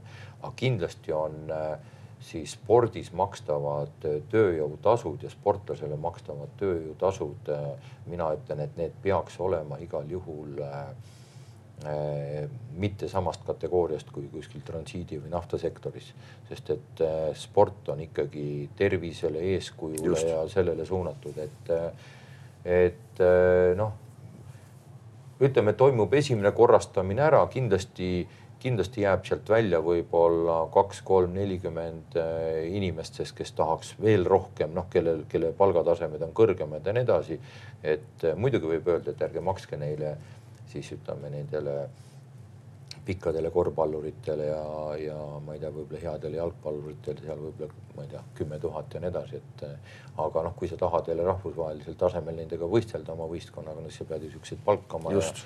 Speaker 2: aga kindlasti on äh, siis spordis makstavad tööjõutasud ja sportlasele makstavad tööjõutasud. Mina ütlen, et need peaks olema igal juhul äh, mitte samast kategooriast kui kuskil transiidi või naftasektoris, sest et sport on ikkagi tervisele, eeskujule Just. ja sellele suunatud, et, et noh, ütleme, toimub esimene korrastamine ära, kindlasti kindlasti jääb sealt välja võib-olla kaks, kolm, nelikümmend äh, inimest, sest kes tahaks veel rohkem, noh, kellel, kelle palgatasemed on kõrgemad ja nii edasi. et äh, muidugi võib öelda, et ärge makske neile siis ütleme nendele pikkadele korvpalluritele ja, ja ma ei tea, võib-olla headele jalgpalluritele seal võib-olla, ma ei tea, kümme tuhat ja nii edasi, et äh, aga noh, kui sa tahad jälle rahvusvahelisel tasemel nendega võistelda oma võistkonnaga, no siis sa pead ju siukseid palkama. Just ja,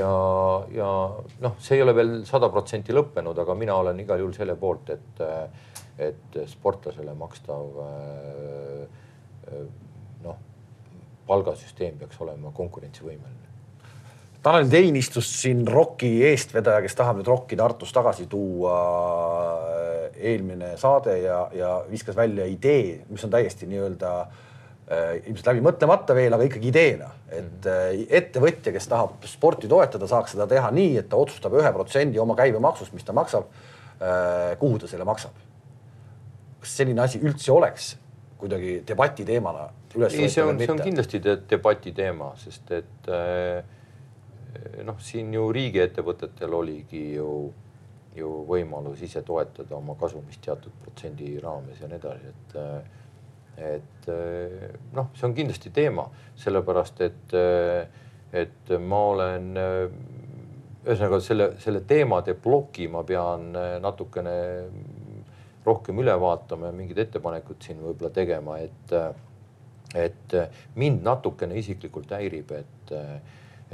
Speaker 2: ja, ja noh, see ei ole veel sada protsenti lõppenud, aga mina olen igal juhul selle poolt, et, et sportlasele makstav noh, palgasüsteem peaks olema konkurentsivõimeline.
Speaker 1: Tanel Tein istus siin ROK-i eestvedaja, kes tahab nüüd ROK-i Tartus tagasi tuua eelmine saade ja, ja viskas välja idee, mis on täiesti nii-öelda äh, Äh, ilmselt läbi mõtlemata veel, aga ikkagi ideena, et äh, ettevõtja, kes tahab sporti toetada, saaks seda teha nii, et ta otsustab ühe protsendi oma käibemaksust, mis ta maksab, äh, kuhu ta selle maksab. kas selline asi üldse oleks kuidagi debati teemana
Speaker 2: üles võetud? see on, see on kindlasti de debati teema, sest et noh, siin ju riigiettevõtetel oligi ju, ju võimalus ise toetada oma kasumist teatud protsendi raames ja nii edasi, et et noh, see on kindlasti teema, sellepärast et, et ma olen ühesõnaga selle, selle teemade ploki ma pean natukene rohkem üle vaatama ja mingid ettepanekud siin võib-olla tegema, et, et mind natukene isiklikult häirib, et,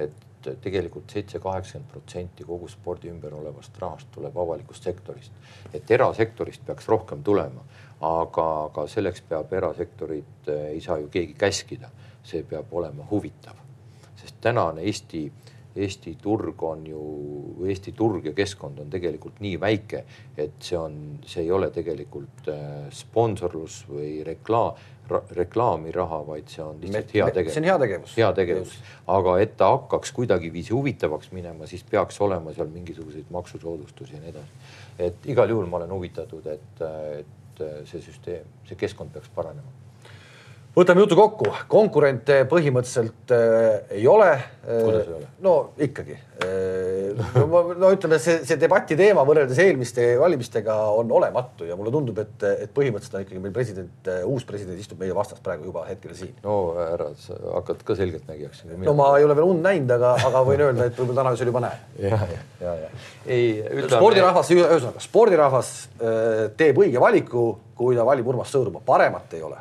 Speaker 2: et tegelikult seitse, kaheksakümmend protsenti kogu spordi ümber olevast rahast tuleb avalikust sektorist. et erasektorist peaks rohkem tulema, aga, aga selleks peab erasektorit, eh, ei saa ju keegi käskida, see peab olema huvitav. sest tänane Eesti, Eesti turg on ju, Eesti turg ja keskkond on tegelikult nii väike, et see on, see ei ole tegelikult eh, sponsorlus või reklaam, reklaamiraha, vaid see on lihtsalt heategevus.
Speaker 1: see on heategevus.
Speaker 2: heategevus, aga et ta hakkaks kuidagiviisi huvitavaks minema, siis peaks olema seal mingisuguseid maksusoodustusi ja nii edasi. et igal juhul ma olen huvitatud, et, et see süsteem, see keskkond peaks paranema
Speaker 1: võtame jutu kokku, konkurente põhimõtteliselt äh, ei ole.
Speaker 2: kuidas ei ole?
Speaker 1: no ikkagi äh,. No, no ütleme, see, see debati teema võrreldes eelmiste valimistega on olematu ja mulle tundub, et, et põhimõtteliselt on ikkagi meil president, uus president istub meie vastas praegu juba hetkel siin.
Speaker 2: no ära, sa hakkad ka selgeltnägijaks.
Speaker 1: no ma ei ole veel und näinud, aga, aga võin öelda, et võib-olla täna öösel juba näen. <laughs>
Speaker 2: ja, ja, ja, ja. ei
Speaker 1: ütleme. spordirahvas, ühesõnaga spordirahvas äh, teeb õige valiku, kui ta valib Urmas Sõõrumaa, paremat ei ole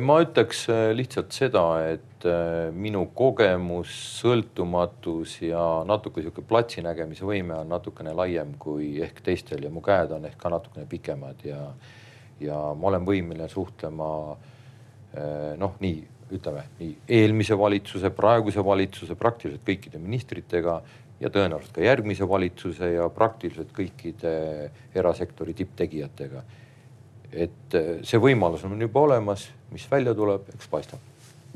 Speaker 2: ma ütleks äh, lihtsalt seda, et äh, minu kogemus, sõltumatus ja natuke sihuke platsi nägemise võime on natukene laiem kui ehk teistel ja mu käed on ehk ka natukene pikemad ja, ja ma olen võimeline suhtlema noh, nii ütleme nii eelmise valitsuse, praeguse valitsuse, praktiliselt kõikide ministritega ja tõenäoliselt ka järgmise valitsuse ja praktiliselt kõikide erasektori tipptegijatega et äh, see võimalus on juba olemas, mis välja tuleb, eks paistab.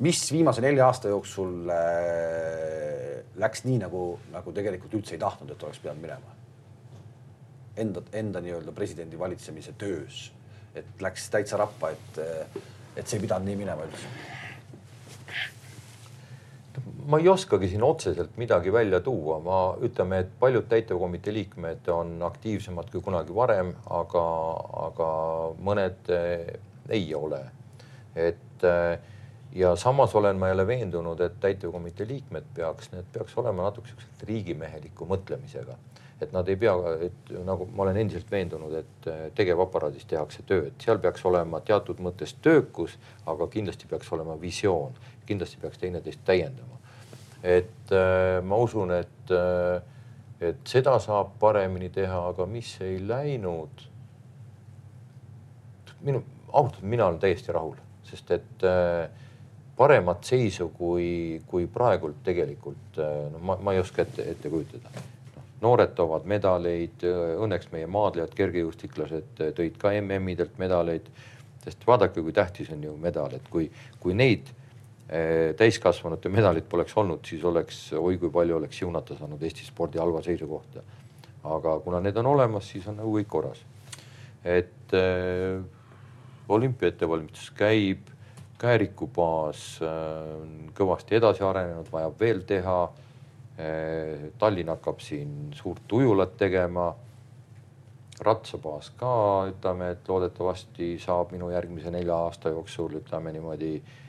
Speaker 1: mis viimase nelja aasta jooksul äh, läks nii nagu, nagu tegelikult üldse ei tahtnud, et oleks pidanud minema? Enda, enda nii-öelda presidendi valitsemise töös, et läks täitsa rappa, et, äh, et see ei pidanud nii minema üldse
Speaker 2: ma ei oskagi siin otseselt midagi välja tuua, ma ütleme, et paljud täitevkomitee liikmed on aktiivsemad kui kunagi varem, aga, aga mõned eh, ei ole. et eh, ja samas olen ma jälle veendunud, et täitevkomitee liikmed peaks, need peaks olema natuke siuksed riigimeheliku mõtlemisega. et nad ei pea, et nagu ma olen endiselt veendunud, et tegevaparaadis tehakse tööd, seal peaks olema teatud mõttes töökus, aga kindlasti peaks olema visioon, kindlasti peaks teineteist täiendama. Et äh, ma usun, et äh, et seda saab paremini teha, aga mis ei läinud. minu, ausalt, mina olen täiesti rahul, sest et äh, paremat seisu kui, kui praegult tegelikult äh, no ma, ma ei oska ette, ette kujutada no,. noored toovad medaleid, õnneks meie maadlejad, kergejõustiklased tõid ka MM-idelt medaleid, sest vaadake, kui tähtis on ju medal, et kui, kui neid täiskasvanute medalit poleks olnud, siis oleks, oi kui palju oleks siunata saanud Eesti spordi halva seisu kohta. aga kuna need on olemas, siis on nagu kõik korras. et äh, olümpia ettevalmistus käib, käärikubaas on äh, kõvasti edasi arenenud, vajab veel teha äh,. Tallinn hakkab siin suurt ujulat tegema ratsabaas ka, ütleme, et loodetavasti saab minu järgmise nelja aasta jooksul, ütleme niimoodi äh,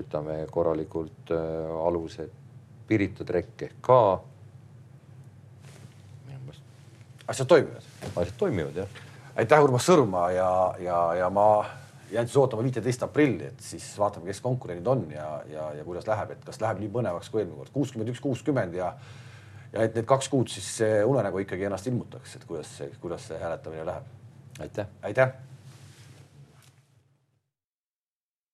Speaker 2: ütleme korralikult äh, alused. Pirita trekk ehk ka.
Speaker 1: asjad toimivad.
Speaker 2: asjad toimivad jah.
Speaker 1: aitäh, Urmas Sõrma ja, ja, ja ma jään siis ootama viiteist aprilli, et siis vaatame, kes konkurendid on ja, ja, ja kuidas läheb, et kas läheb nii põnevaks kui eelmine kord, kuuskümmend üks, kuuskümmend ja ja et need kaks kuud siis unenägu ikkagi ennast ilmutaks, et kuidas see, kuidas see hääletamine läheb.
Speaker 2: aitäh.
Speaker 1: aitäh